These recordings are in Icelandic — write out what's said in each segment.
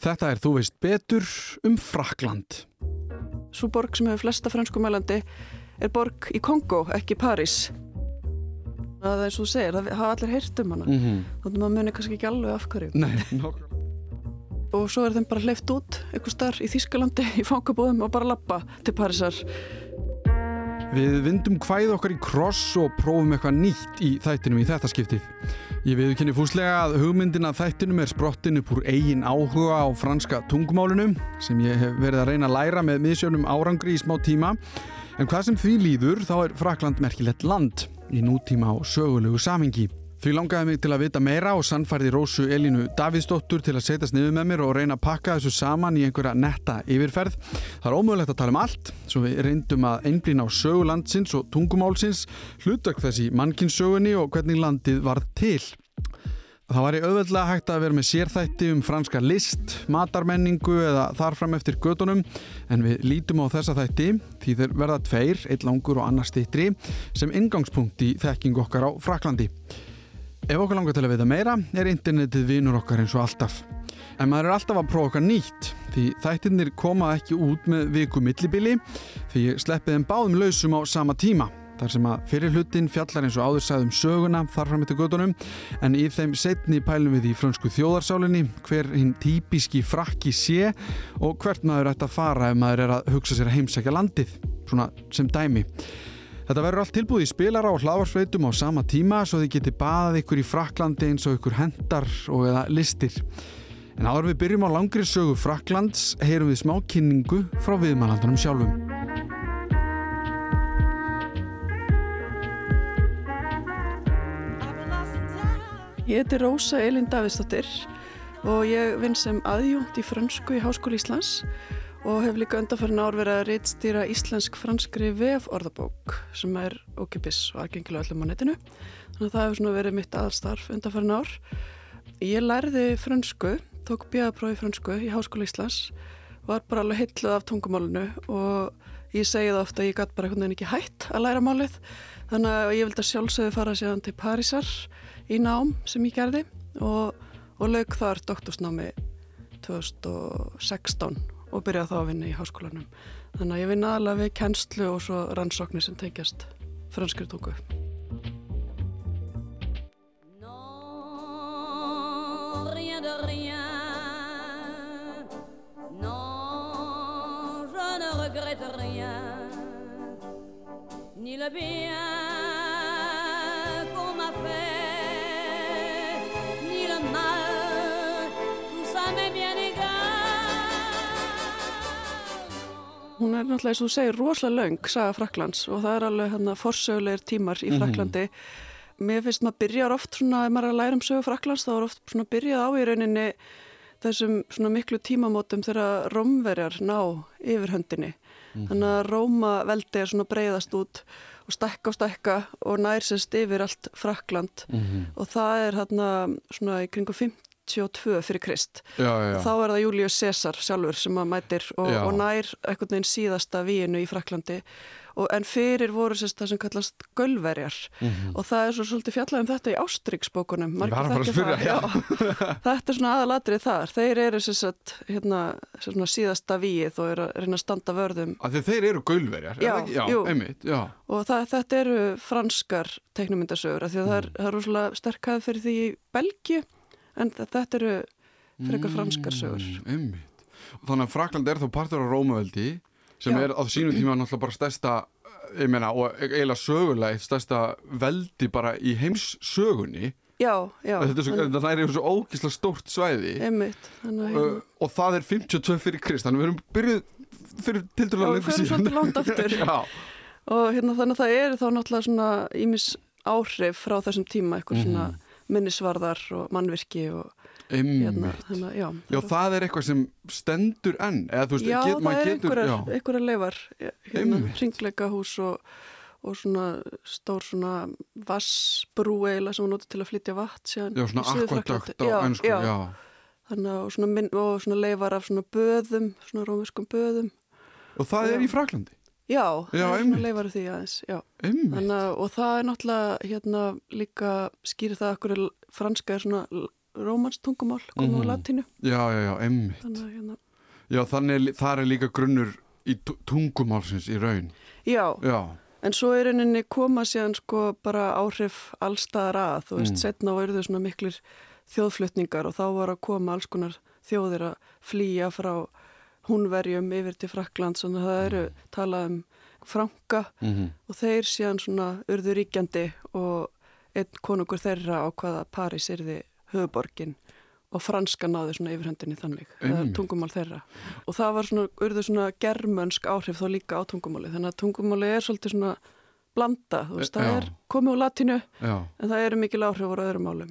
Þetta er þú veist betur um Frakland. Svo borg sem hefur flesta fransku mælandi er borg í Kongo, ekki París. Það er eins og þú segir, það hafa allir heyrt um hana. Mm -hmm. Þannig að maður muni kannski ekki alveg af hverju. Nei, nokkuð. Og svo er þeim bara hleyft út einhver starf í Þýskalandi í fangabúðum og bara lappa til Parísar. Við vindum hvæð okkar í kross og prófum eitthvað nýtt í þættinum í þetta skiptið. Ég viðkenni fúslega að hugmyndin að þættinum er sprottin upp úr eigin áhuga á franska tungumálunum sem ég hef verið að reyna að læra með misjöfnum árangri í smá tíma. En hvað sem því líður þá er Frakland merkilegt land í nútíma og sögulegu samingi. Því langaði mig til að vita meira og sannfærði Rósu Elínu Davíðsdóttur til að setjast niður með mér og reyna að pakka þessu saman í einhverja netta yfirferð. Það er ómögulegt að tala um allt, svo við reyndum að einblýna á sögulandsins og tungumálsins, hlutverk þessi mannkinsögunni og hvernig landið varð til. Það var í auðveldlega hægt að vera með sérþætti um franska list, matarmenningu eða þarfram eftir gödunum en við lítum á þessa þætti því þeir verða tveir, eitt langur og annar stittri sem ingangspunkt í þekking okkar á Fraklandi. Ef okkur langar til að veita meira er internetið vinur okkar eins og alltaf. En maður er alltaf að prófa okkar nýtt því þættirnir koma ekki út með viku millibili því sleppið þeim báðum lausum á sama tíma. Þar sem að fyrir hlutin fjallar eins og áður sagðum söguna þarfram eftir gödunum en í þeim setni pælum við í frönsku þjóðarsálinni hver hinn típiski frakki sé og hvert maður ætti að fara ef maður er að hugsa sér að heimsækja landið, svona sem dæmi. Þetta verður allt tilbúið í spilara og hlaðvarsveitum á sama tíma svo þið geti baðað ykkur í Fraklandi eins og ykkur hendar og eða listir. En áður við byrjum á langri sögu Fraklands heyrum við smá kynningu frá viðmælandunum sjálfum. Ég heiti Rósa Elin Davidsdóttir og ég vinn sem aðjúnt í frönsku í Háskóli Íslands og hef líka undanfærin ár verið að reitstýra íslensk-franskri VF orðabók sem er ókipis og aðgengilega öllum á netinu. Þannig að það hefur verið mitt aðstarf undanfærin ár. Ég lærði frönsku, tók bjöðaprófi frönsku í Háskóla Íslands, var bara alveg heitluð af tungumálunu og ég segi það ofta að ég gæti bara einhvern veginn ekki hætt að læra málið. Þannig að ég vildi að sjálfsögðu fara séðan til Parísar í nám sem ég gerði og, og lauk þar doktorsnámi 2016 og byrjaði þá að vinna í háskólanum. Þannig að ég vinna aðalega við kennslu og svo rannsóknir sem tengjast franskri tungu. Ni le bien Hún er náttúrulega, eins og þú segir, rosalega laung, saga Fraklands og það er alveg hérna forsögulegir tímar í Fraklandi. Mér finnst maður byrjar oft svona, ef maður er að læra um sögu Fraklands, þá er oft svona byrjað á í rauninni þessum svona miklu tímamótum þegar rómverjar ná yfir höndinni. Þannig að Róma veldi er svona breyðast út og stekka og stekka og nærsest yfir allt Frakland og það er hérna svona í kringu 52 fyrir Krist. Já, já, já. Þá er það Július Cæsar sjálfur sem að mætir og, og nær einhvern veginn síðasta víinu í Fraklandi og, en fyrir voru sérst það sem kallast gölverjar og það er svo svolítið fjallað um þetta í Ástriksbókunum Mhm. Að að. Þetta er svona aðalatrið þar þeir eru sérst hérna, síðasta víið og eru að reyna að standa vörðum því þeir eru er já. og það, þetta eru franskar teiknumyndasögur því að er, Mm. það er rosalega sterkað fyrir því í Belgíu en þetta eru frekar franskar sögur Mm, einmitt. Og Þannig að Frakland er þá partur á Rómaveldi sem Já. er á sínum tíma náttúrulega bara stærsta ég meina, og eiginlega sögulega eitt stærsta veldi bara í heims sögunni Já, já, þetta er svo, en- það er yfir svo ógislega stórt svæði að uh, og það er 52 fyrir Krist þannig við erum byrjuð fyrir Já, tildulega við förum svolítið langt aftur. Já, og hérna þannig að það eru þá náttúrulega svona ímis áhrif frá þessum tíma eitthvað svona Mhm. Minnisvarðar og mannvirki og hérna, að já Já, það er eitthvað sem stendur enn eða veist, Já, get, það er getur, einhverjar, einhverjar leifar hérna, Einmitt. ringleikahús og, og svona stór svona vassbrú eiginlega sem var notið til að flytja vatn síðan já, svona akvadögt á ennsku, og svona, minn, og svona leifar af svona böðum svona rómiskum böðum. Og það er í Fraklandi Já, Já, það leifar því aðeins Þannig, og það er náttúrulega hérna líka skýrir það að okkur franska er svona rómanstungumál komið Mhm. á latínu Já, já, já, emmitt. hérna Já, þannig þar er líka grunnur í tu- tungumálsins í raun. Já, Já, en svo er henni koma síðan sko bara áhrif allstaðar að, þú veist, Mm. setna og eru þau svona miklir þjóðflutningar og þá var að koma alls konar þjóðir að flýja frá húnverjum yfir til Frakland, þannig að það eru talað um franka mm og þeir síðan svona urðu ríkjandi og einn konungur þeirra á hvaða París yrði höfuborgin og franska náði svona yfirhendinni þannig, er tungumál þeirra. Og það var svona, urðu svona germönsk áhrif þá líka á tungumáli, þannig að tungumáli er svolítið svona blanda, þú veist, það er komið úr latínu já. en það eru mikil áhrif úr öðrum málum.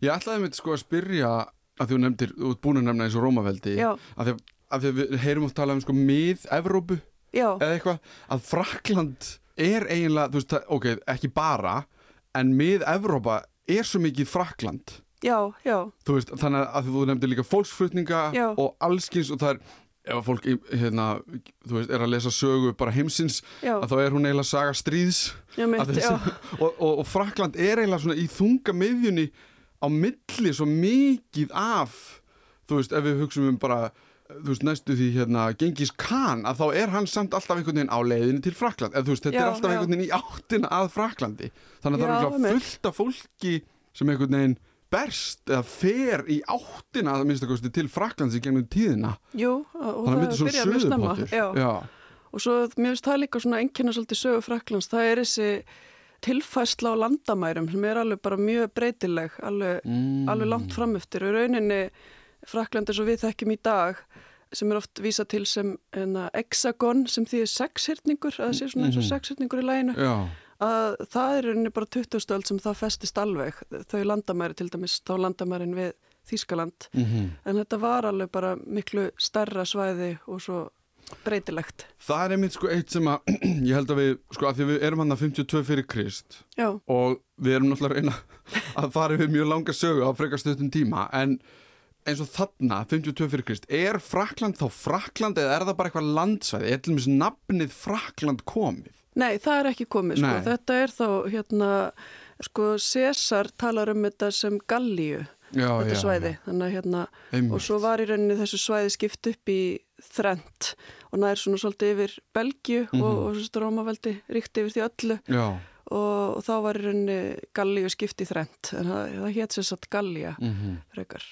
Ég ætlaði mitt sko að spyrja að þú nefndir, þú ert búin að nefna eins og Rómaveldi að því að, að því að við heyrum oft tala um sko mið-Evrópu eða eitthvað að Frakland er eiginlega, þú veist, ok, ekki bara en mið-Evrópa er svo mikið Frakland já, já, þú veist, þannig að þú nefndir líka fólksflutninga Já. og allskins og það er ef að fólk hérna, þú veist, er að lesa sögu bara heimsins, að þá er hún eiginlega saga stríðs. Já, mitt, að þessi, og, og, og Frakland er eiginlega svona í þunga miðjunni á milli svo mikið af þú veist, ef við hugsaum um bara þú veist, næstu því hérna Gengis Khan, að þá er hann samt alltaf einhvern veginn á leiðinni til Frakland, eða þú veist, þetta Já, er alltaf já. einhvern veginn í áttina að Fraklandi þannig að Já, það er fullt af fólki sem einhvern veginn berst eða fer í áttina að minnsta kosti til Fraklands í gegnum tíðina. Jú, og þannig að það svona byrjar mjög snemma, Og svo mér finnst það líka svona enginna svolítið sögu Fraklands, það er þessi tilfæsla á landamærum sem er alveg bara mjög breytileg, alveg, Mm. alveg langt framöftir og rauninni Frakland eins og við þekkjum í dag sem er oft vísa til sem enna, hexagon sem því er sexhyrningur, að það sé svona eins og Mhm. sexhyrningur í læginu, já, að það er rauninni bara 20 stöld sem það festist alveg, þau landamæri til dæmis, þá landamærin við Þískaland, mm en þetta var alveg bara miklu stærra svæði og svo breytilegt. Það er einmitt sko eitt sem að ég held að við, sko að því við erum hann að 52 fyrir Krist Já, og við erum náttúrulega reyna að fara yfir mjög langa sögu á frekar stuttum tíma en eins og þarna, 52 fyrir Krist er Frakland þá Frakland eða er það bara eitthvað landsvæði, er til dæmis nafnið Frakland komið? Nei, það er ekki komið, sko. Þetta er þá, hérna, sko, César talar um þetta sem Gallíu, Já, þetta svæði. Þannig að, hérna, einmitt. og svo var í rauninni þessu svæði skipt upp í þrent og nær svona svolítið yfir Belgíu Mhm. og, og svo Rómaveldi ríkti yfir því öllu Já, og, þá var í rauninni Gallíu skipt í þrent, en það, það hétt sér satt Gallía mm frekar.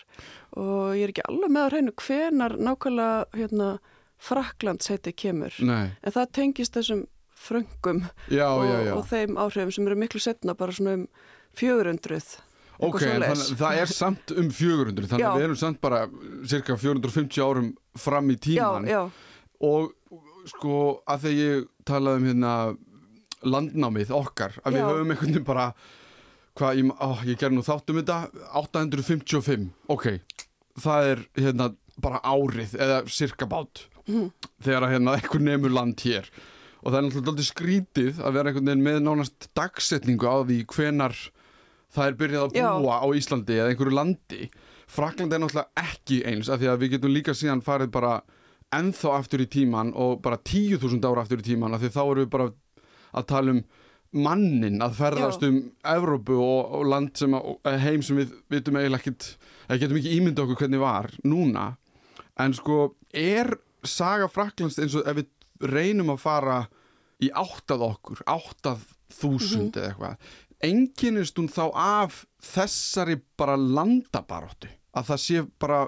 Og ég er ekki alveg með að reynu hvenar nákvæmlega, hérna, Fraklands heiti kemur. nei, En það tengist þessum fröngum já, og, já, já. og þeim áhrifum sem eru miklu setna bara svona um 400 Ok, þannig, það er samt um 400, þannig að við erum samt bara cirka 450 árum fram í tíman og sko að þegar ég talaði um hérna landnámið okkar að við Já. höfum einhvern veginn bara hvað, ég, ó, ég ger nú þátt um þetta 855, ok það er hérna bara árið eða cirka bát Mhm. þegar að hérna einhver nemur land hér og það er náttúrulega skrítið að vera einhvern veginn með nánast dagsetningu á því hvenar það er byrjað að Já. búa á Íslandi eða einhverju landi Frakland er náttúrulega ekki eins af því að við getum líka síðan farið bara ennþá aftur í tíman og bara 10.000 ára aftur í tíman af því þá erum við bara að tala um mannin að ferðast Já. um Evrópu og, og land sem að, og heim sem við vitum eiginlega ekkit eða getum ekki ímynda okkur hvernig var núna. En sko er saga Fraklands eins og ef við reynum að fara í áttað okkur áttað þúsund eða eitthvað enginnist hún þá af þessari bara landabaróttu að það sé bara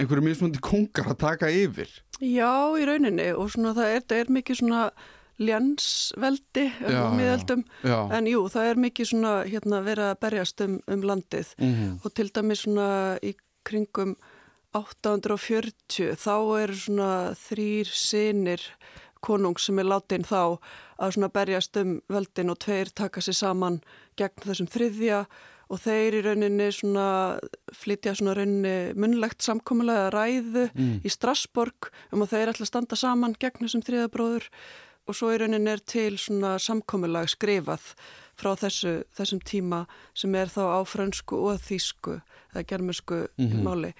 einhverju mismundi kongar að taka yfir? Já, í rauninni. Og svona það er, það er mikið svona ljansveldi á miðöldum. En jú, það er mikið svona hérna verið að berjast um, um landið. Mm og til dæmis svona í kringum 840 þá eru svona þrýr sinir konung sem er látin þá að svona berjast um veldin og tveir taka sér saman gegn þessum þriðja. Og þeir í rauninni svona flytja svona rauninni munlegt samkomulega ræðu Mm. í Strasborg um að þeir ætla að standa saman gegn þessum þriðabróður og svo í rauninni er til svona samkomulag skrifað frá þessu, þessum tíma sem er þá á frönsku og þýsku eða germansku Mhm. máli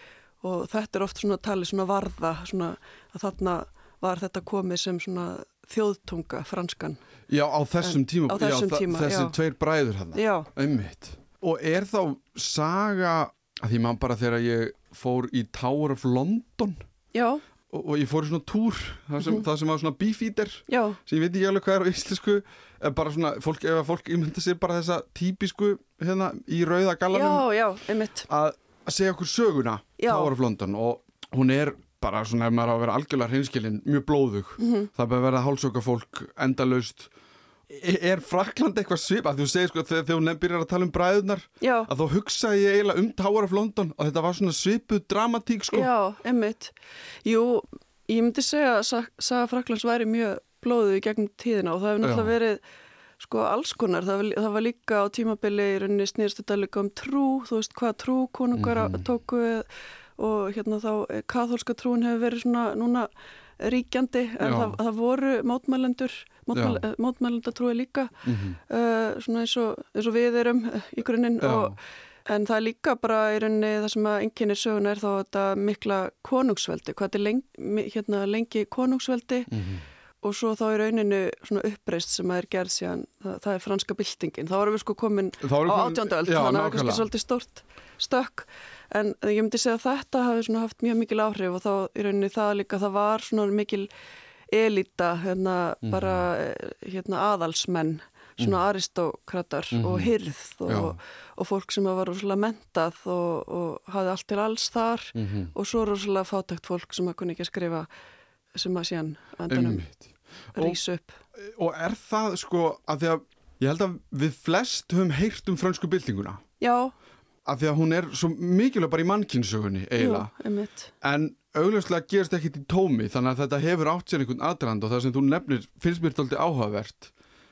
og þetta er oft svona talið svona varða svona að þarna var þetta komið sem svona þjóðtunga franskan. já á þessum tíma, á þessum já, tíma, þessi já. tveir bræður hann Já, einmitt og er þá saga að því maður bara þegar ég fór í Tower of London Já, og, og ég fór í svona túr það sem, Mhm. það sem var svona beefeater sem ég veit ekki alveg hvað er á íslensku en bara svona, fólk, ef að fólk ímynda sér bara þessa típisku hérna í rauða já, gallanum já, einmitt. að, segja okkur söguna. Tower of London og hún er bara svona ef maður á að vera algjörlega hreinskilin mjög blóðug Mhm. það er bara að vera hálsöka fólk endalaust er Frakland eitthvað svipað þú segir sko þegar, þegar hún byrjar að tala um bræðunar Já, að þá hugsaði ég eiginlega um Tower of London og þetta var svona svipuð dramatík sko. Já, einmitt. Jú, ég myndi segja að Sa- Saga Fraklands væri mjög blóðuð í gegnum tíðina og það hefur náttúrulega verið sko alls konar. Það var, það var líka á tímabili í rauninni snýrst þetta líka um trú, þú veist hvað trú konungar mm tóku og hérna þá eh, kaþólska trúin hefur verið svona núna ríkjandi en það, það voru mótmælendur, mótmæl, Já. mótmælendatrúi líka Mhm. uh, svona eins og, eins og við erum eh, í grunninn En það er líka bara í rauninni það sem að enginni söguna er þá þetta mikla konungsveldi, hvað er lengi, hérna, lengi konungsveldi Mhm. og svo þá í rauninu svona uppreist sem er gerð síðan, það, það er franska byltingin. Þá erum við sko komin á við komin- átjöndu öld, Já, þannig að það er kannski svolítið stórt stökk. En ég myndi segja að þetta hafi svona haft mjög mikil áhrif og þá í rauninni það líka, það var svona mikil elita, hérna Mhm. bara eh, hérna aðalsmenn, svona aristókratar og Mhm. hyrð og, Já. og fólk sem var rosalega mentað og, og hafði allt til alls þar Mhm. og svo rosalega fátækt fólk sem að kunni ekki að skrifa sem að síðan. Og- rís upp. og er það sko að því að ég held að við flest höfum heyrt um frönsku byltinguna Já, að því að hún er svo mikilvæg bara í mannkynnssögunni jú, eiginlega en augljóslega gerist ekkit í tómi þannig að þetta hefur átt sér einhvern aðdrand og það sem þú nefnir finnst mér tóldi áhugavert.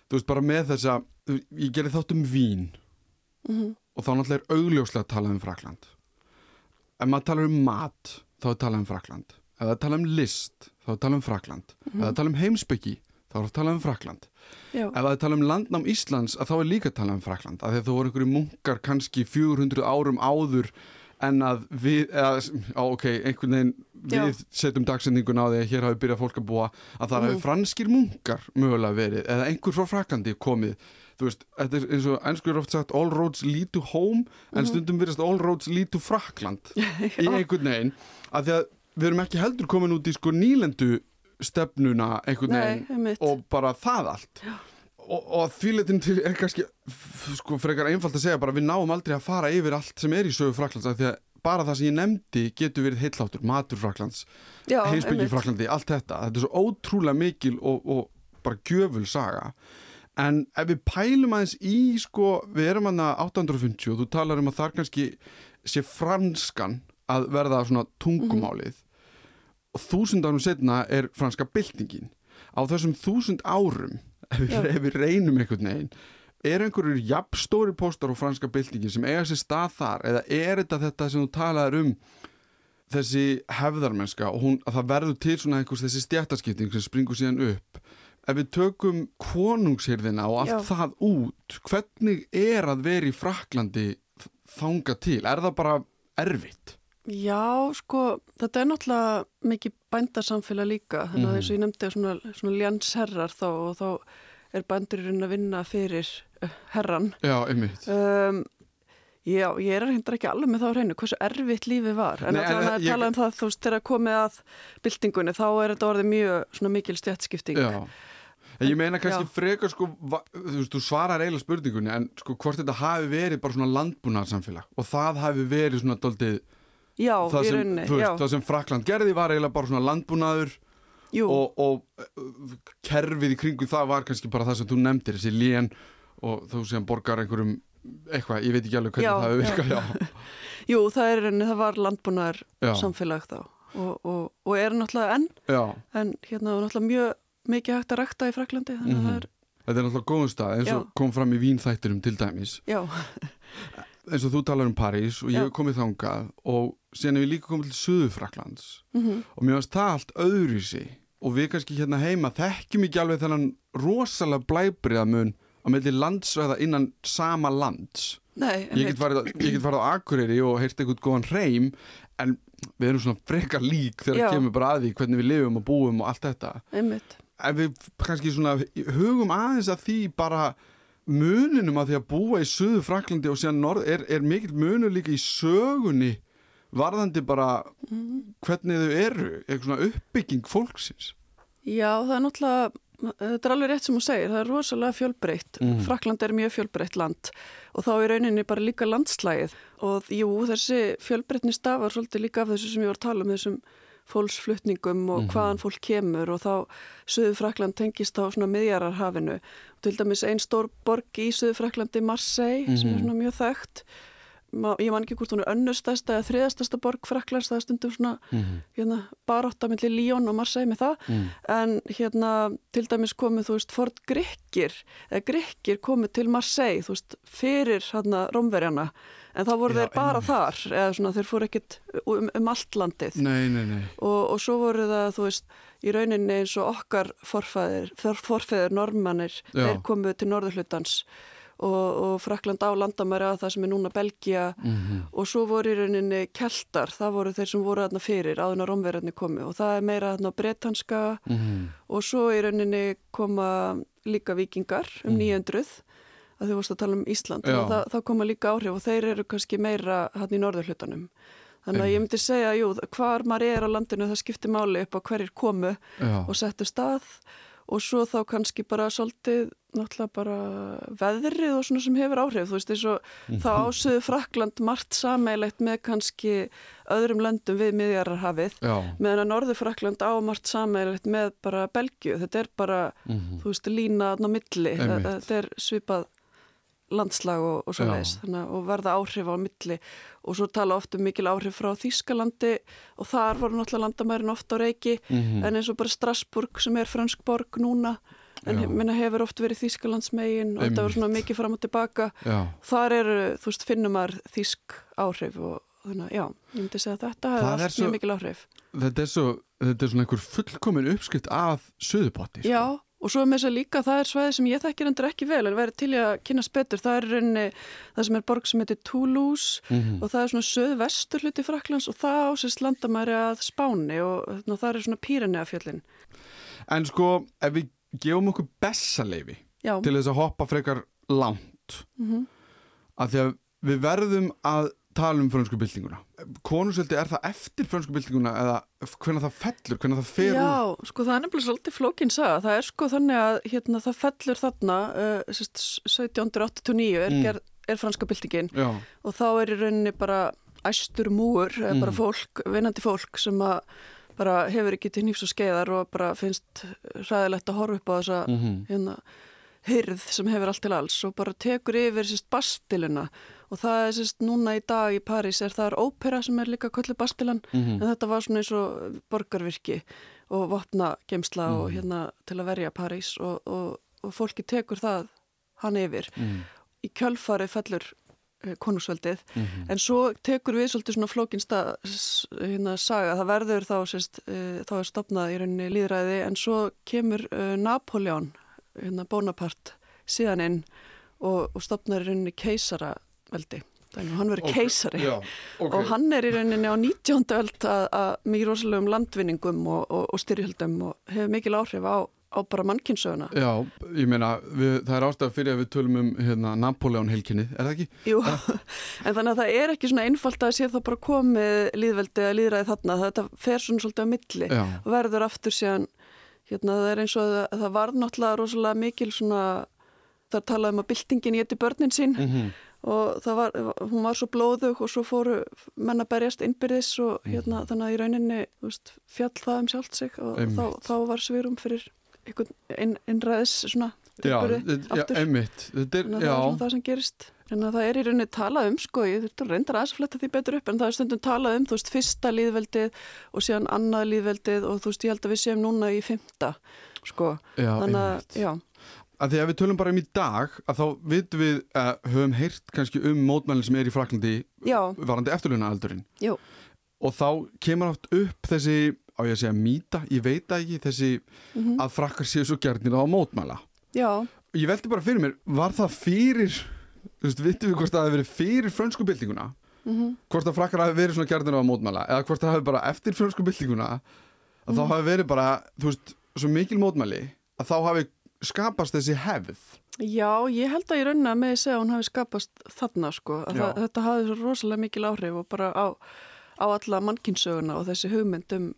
Þú veist bara með þessa þú- ég gerði þátt um vín Mm og þá náttúrulega er augljóslega að tala um Frakland ef maður talar um mat þá er talað um Frakland ef það tala um list þá er talað um Frakland ef það tala um heimsbyggi þá er það talað um Frakland Já, ef það tala um landnám Íslands að þá er líka talað um Frakland af því að þú voru einhverju munkar kannski 400 árum áður en að við, eða, á, ok, einhvern veginn við setjum dagsendingun á því að hér hafi byrjað fólk að búa að það Mhm. hafi franskir munkar mögulega verið eða einhver frá Fraklandi komið þú veist, þetta er eins og ennskur er oft sagt all roads lead to home en Mhm. stundum virðast all roads lead to Frakland í einhvern veginn að því að við erum ekki heldur komin út í sko nýlendu stefnuna einhvern nei, veginn einmitt. og bara það allt og, og því letin til er kannski sko frekar einfalt að segja bara við náum aldrei að fara yfir allt sem er í sögu Fraklands af því að bara það sem ég nefndi getur verið heilláttur, matur Fraklands heimsbyggi. Fraklandi, allt þetta. Þetta er svo ótrúlega mikil og, og bara gjöful saga. En ef við pælum aðeins í sko, við erum hann að 850 og þú talar um að þar kannski sé franskan að verða svona tungumálið. Og þúsund árum setna er franska byltingin. Á þessum þúsund árum ef við, ef við reynum einhvern veginn er einhverjur jafnstóri póstar á franska byltingin sem eiga sér stað þar eða er þetta þetta sem þú talaðir um þessi hefðarmennska og hún, að það verður til svona einhvers þessi stjættaskipting sem springur síðan upp ef við tökum konungshyrðina og allt Já. það út hvernig er að vera í Fraklandi þanga til, er það bara erfitt? Já, sko, þetta er náttúrulega mikið bændarsamfélag líka, þannig að Mhm. eins og ég nefndi svona, svona ljansherrar þá og þá er bændurinn að vinna fyrir uh, herran. Já, einmitt Um, já, ég er hendur ekki alveg með þá hreinu, hversu erfitt lífið var, en Nei, alltaf en að ég- tala um það, þú veist, þegar komið að byltingunni, þá er þetta orðið mjög svona mikil stjætskipting. Já En ég meina kannski Já. frekar sko, va- þú veist, þú svarar eiginlega spurningunni en sko hvort þetta hafi verið bara svona landbúnaðarsamfélag og það hafi verið svona doldið Já, það í sem, rauninni, þú já, veist, það sem Frakland gerði var eiginlega bara svona landbúnaður og, og uh, kerfið í kringu það var kannski bara það sem þú nefndir, þessi lén og þú sem borgar einhverjum eitthvað, ég veit ekki alveg hvernig Já, það hefur virkað, jú, það er í rauninni, það var landbúnaðar Já, samfélag þá og, og, og er náttúrulega enn, en hérna var náttúrulega mjög mikið hægt að rækta í Fraklandi, þannig að Mhm. það er, þetta er náttúrulega góðum stað eins og kom fram í vínþættinum til dæmis. Já, eins og þú talar um París og ég hef komið þangað og síðan hef ég líka komið til Suður Fraklands mhm, og mér varst það allt öðru sig og við kannski hérna heima þekkjum ekki alveg þennan rosalega blæbriðamun á melli landsvæða innan sama lands. Nei, ég get farið, á- ég get farið á Akureyri og heyrt einhvern góðan hreim en við erum svona frekar lík þegar Já. kemur bara að því hvernig við lifum og búum og allt þetta. Einmitt, ef við kannski svona hugum aðeins að því bara muninum að því að búa í söðu Fraklandi og síðan norð er, er mikill munur líka í sögunni varðandi bara hvernig þau eru, eitthvað svona uppbygging fólksins Já, það er náttúrulega, þetta er alveg rétt sem hún segir, það er rosalega fjölbreytt. Mm. Frakland er mjög fjölbreytt land og þá er rauninni bara líka landslægið og jú, þessi fjölbreytni stafar svolítið líka af þessu sem ég var að tala um, þessum fólksflutningum og Mhm. hvaðan fólk kemur og þá Suður Frakland tengist á svona miðjararhafinu. Til dæmis einn stór borg í Suður Fraklandi, Marseille, sem er Mhm. svona mjög. Ma, ég man ekki hvort hún er önnustæsta eða þriðastasta borg Fraklands, það er stundum svona mm hérna, barótta millir Líón og Marseille með það -hmm. en hérna til dæmis komið þú veist fort Grykkir eða Grykkir komið til Marseille þú veist fyrir hérna Rómverjana en þá voru Já, þeir bara einmitt. þar eða svona þeir fóru ekkit um, um allt landið. Nei, nei, nei. Og, og svo voru það þú veist í rauninni eins og okkar forfæðir forfæðir normannir þeir komuð til norðurhlutans. Og, og Frakland á landamæri að það sem er núna Belgia mm og svo voru í rauninni keltar, það voru þeir sem voru þarna fyrir áðun að romverðinni komi og það er meira þarna bretanska. -hmm. og svo í rauninni koma líka vikingar um Mhm. 900 að þau vorst að tala um Ísland það, það koma líka áhrif og þeir eru kannski meira hann í norðurhlutanum. Þannig að ég myndi segja, jú, hvar maður er á landinu það skiptir máli upp á hverjir komu Já, og settu stað og svo þá kannski bara svolítið náttúrulega bara veðrið og svona sem hefur áhrif, þú veist, eins og Mhm. þá ásöðu Frakland margt sameilegt með kannski öðrum löndum við miðjararhafið, meðan að Norður Frakland á margt sameilegt með bara Belgju, þetta er bara, mm þú veist, lína á milli, Einmitt. þetta er svipað landslag og, og svo leiðis og verða áhrif á milli. Og svo tala oft um mikil áhrif frá Þýskalandi og þar voru náttúrulega landamærin oft á reiki -hmm. en eins og bara Strasburg sem er fransk borg núna en Já. he- minna hefur oft verið Þýskalandsmegin og þetta var svona mikið fram og tilbaka. Já, þar eru, þú veist, finnum maður þýsk áhrif og þannig að já, ég myndi segja að þetta hefur allt svo- mjög mikil áhrif. Þetta er svo þetta er svona einhver fullkomin uppskrift af söðupotti sko. Já, og svo með þess að líka það er svæði sem ég þekkir endur ekki vel en verið til í að kynast betur, það er rauninni það sem er borg sem heitir Toulouse Mhm. og það er svona söðvestur hluti Fraklands og það ásist landamæri að Spáni og þarna, það er svona Píreneafjöllin En sko, ef við gefum okkur bessaleifi til þess að hoppa frekar langt mm af því að við verðum að tala um frönsku byltinguna konusveldi er það eftir frönsku byltinguna eða hvernig það fellur, hvernig það fer úr Já, sko það er nefnilega svolítið flókin saga. Það er sko þannig að hérna, það fellur þarna uh, sérst, 1789 er, Mm. mm. er franska byltingin Já, og þá er í rauninni bara æstur múur, mm. bara fólk, vinnandi fólk sem að bara hefur ekki til nýfs og skeiðar og bara finnst ræðilegt að horfa upp á þessa mm hérna, hyrð sem hefur allt til alls og bara tekur yfir sérst bastiluna og það er sérst núna í dag í París er það er ópera sem er líka köllu bastilan Mhm. en þetta var svona eins og borgarvirki og vopna gemsla og Mhm. hérna til að verja París og, og, og fólki tekur það hann yfir. Í kjölfari fellur uh, konungsveldið Mhm. en svo tekur við svolítið svona flókinsta hérna, saga, það verður þá sérst, uh, þá er stopnað í rauninni líðræði en svo kemur uh, Napoleon hérna, Bonaparte síðan inn og, og stopnar í rauninni keisaraveldi hann Ok, keisari Já, ok og hann er í rauninni á 19. öld að, að mikið rosalegum landvinningum og, og, og styrjöldum og hefur mikil áhrif á, á bara mannkynsöguna. Já, ég meina, við, það er ástæða fyrir að við tölum um hérna, Napoleon helkinni, er það ekki? Jú, en þannig að það er ekki svona einfalt að sé þá bara komið líðveldi að líðræði þarna, þetta fer svona svolítið á milli Já, og verður aftur síðan, hérna það er eins og það, það var náttúrulega rosalega mikil svona, það er talað um að byltingin geti börnin sín mm og það var, hún var svo blóðug og svo fóru menn að berjast innbyrðis og hérna þannig að í rauninni veist, fjall það um sjálft sig og þá, þá var svirum fyrir einhvern inn, innræðis svona já, já, einmitt. Þetta er, að það er já, svona það sem gerist. En að það er í rauninni talað um, sko, ég þurfti að reynda aðeins að fletta því betur upp, en það er stundum talað um, þú veist, fyrsta líðveldið og síðan annað líðveldið og þú veist, ég held að við séum núna í fymta, sko. já, Þannig að, já, að því að við tölum bara um í dag að þá vitum við að höfum heyrt kannski um mótmælinn sem er í Fraklandi já, varandi eftirlunaaldurinn jú, og þá kemur oft upp þessi á ég að segja mýta, ég veit ekki þessi mhm, að frakkar séu svo gjarnir á mótmæla. Já, ég veldi bara fyrir mér, var það fyrir þú veist, vitum við hvort það hefði verið fyrir frönsku byltinguna, mhm, hvort að frakkar hafi verið svona gjarnir á að mótmæla eða hvort það hafi bara eftir frönsku byltinguna að þá Mhm. hafi verið bara, þú veist, svo mikil mótmæli að þá hafi skapast þessi hefð Já, ég held að ég raunna með að segja að hún hafi skapast þarna sko, það, þetta hafi svo rosalega mikil áhrif og bara á, á alla mannkinsöguna og þessi hugmynd um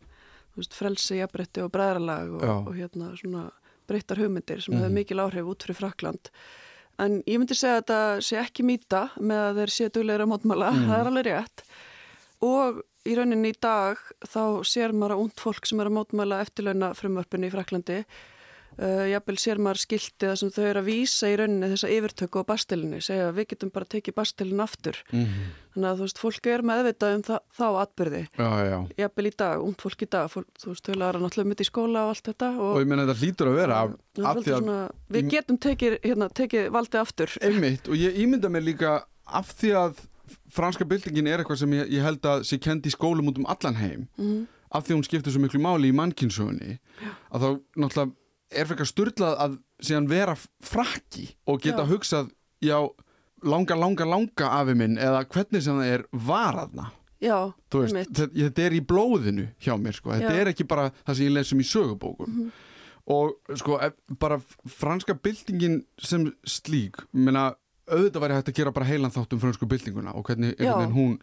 veist, frelsi, jafnbretti og bræðralag og, og hérna svona breyttar hugmyndir sem Mhm. hefur mikil áhrif út fyrir Frakland. En ég myndi segja að þetta sé ekki mýta með að þeir séu duglegur að mótmála, Mhm. það er alveg rétt. Og í rauninni í dag þá sér maður að ungd fólk sem er að mótmála eftirlauna frumvarpinu í Fraklandi Uh, jafnvel sér maður skilti það sem þau eru að vísa í rauninni þessa yfirtöku á bastilinni, segja að við getum bara tekið bastilin aftur. Mhm. Þannig að þú veist, fólk er meðvitað um það, þá atbyrði. Já, já. Jafnvel í dag, ungd fólk í dag, fólk, þú veist, þau læra náttúrulega mitt í skóla og allt þetta. Og ég meina þetta hlýtur að vera er að svona, við getum tekið, hérna, tekið valdið aftur. einmitt og ég ímynda mér líka af því að franska byltingin er eitthvað sem ég, ég held að sé kendi í skólum út um allan heim Mhm. af því hún skiptir svo miklu máli í mannkynsögunni að þá náttúrulega er fyrir styrlað að síðan vera frakki og geta Já. hugsað já, langa, langa, langa afi minn eða hvernig sem það er varaðna Já, veist, þetta, er í blóðinu hjá mér sko. þetta Já. Er ekki bara það sem ég lesum í sögubókum og sko bara franska byltingin sem slík menna, auðvitað væri hægt að gera bara heilan þátt um fransku byltinguna og hvernig hún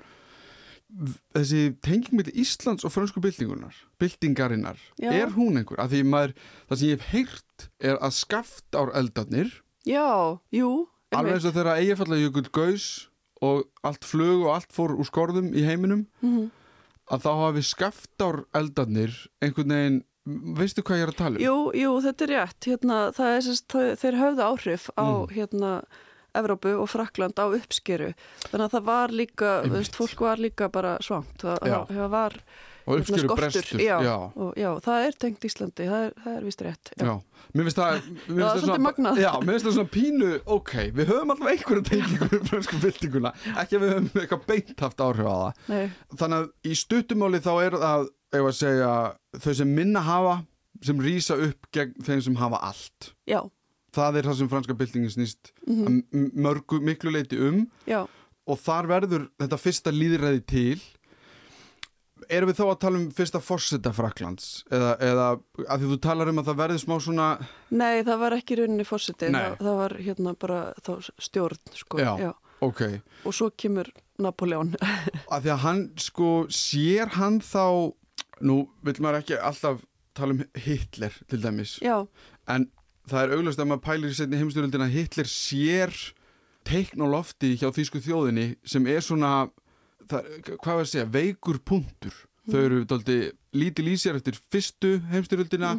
þessi tenging með Íslands og fransku byltingunar byltingarinnar, Já. er hún einhver að því maður, það sem ég hef heyrt er að skaft ár eldarnir Já, jú, alveg eins og þegar eigafalla gaus og allt flug og allt fór úr skorðum í heiminum Mhm. að þá hafi skaftár eldarnir einhvern veginn, veistu hvað ég er að tala um? Jú, jú, þetta er rétt. Hérna, það er sérst, þeir höfðu áhrif á Mm. hérna Evrópu og Frakland á uppskeru. Þannig að það var líka, veist, fólk var líka bara svangt. Það, það, það var og hérna, uppskeru brestur Já, já, Og, já, það er tengt Íslandi, það er, það er vist rétt. Já. Mér finnst það, mér það finnst finnst það svona pínu, ok, við höfum alltaf einhverju tengingu með fransku byltinguna, ekki að við höfum eitthvað beint haft áhrif á það. Nei, Þannig að í stuttumáli þá er það, segja, þau sem minna hafa, sem rýsa upp gegn þeim sem hafa allt. já, Það er það sem franska byltingin snýst Mhm. að m- mörgu miklu leiti um já, og þar verður þetta fyrsta líðræði til erum við þá að tala um fyrsta fórseta Fraklands eða, eða að því þú talar um að það verður smá svona nei, það var ekki rauninni fórsetið, Nei. það, það var hérna bara stjórn, sko. Já. ok, Og svo kemur Napoleon. að því að hann sko sér hann þá nú vil maður ekki alltaf tala um Hitler til dæmis já, en það er auglast að maður pælir í setni heimstyrjöldin að Hitler sér teikn á lofti hjá þýsku þjóðinni sem er svona það, hvað var að segja, veikur punktur. Þau eru daldi lítil í sér eftir fyrstu heimstyrjöldina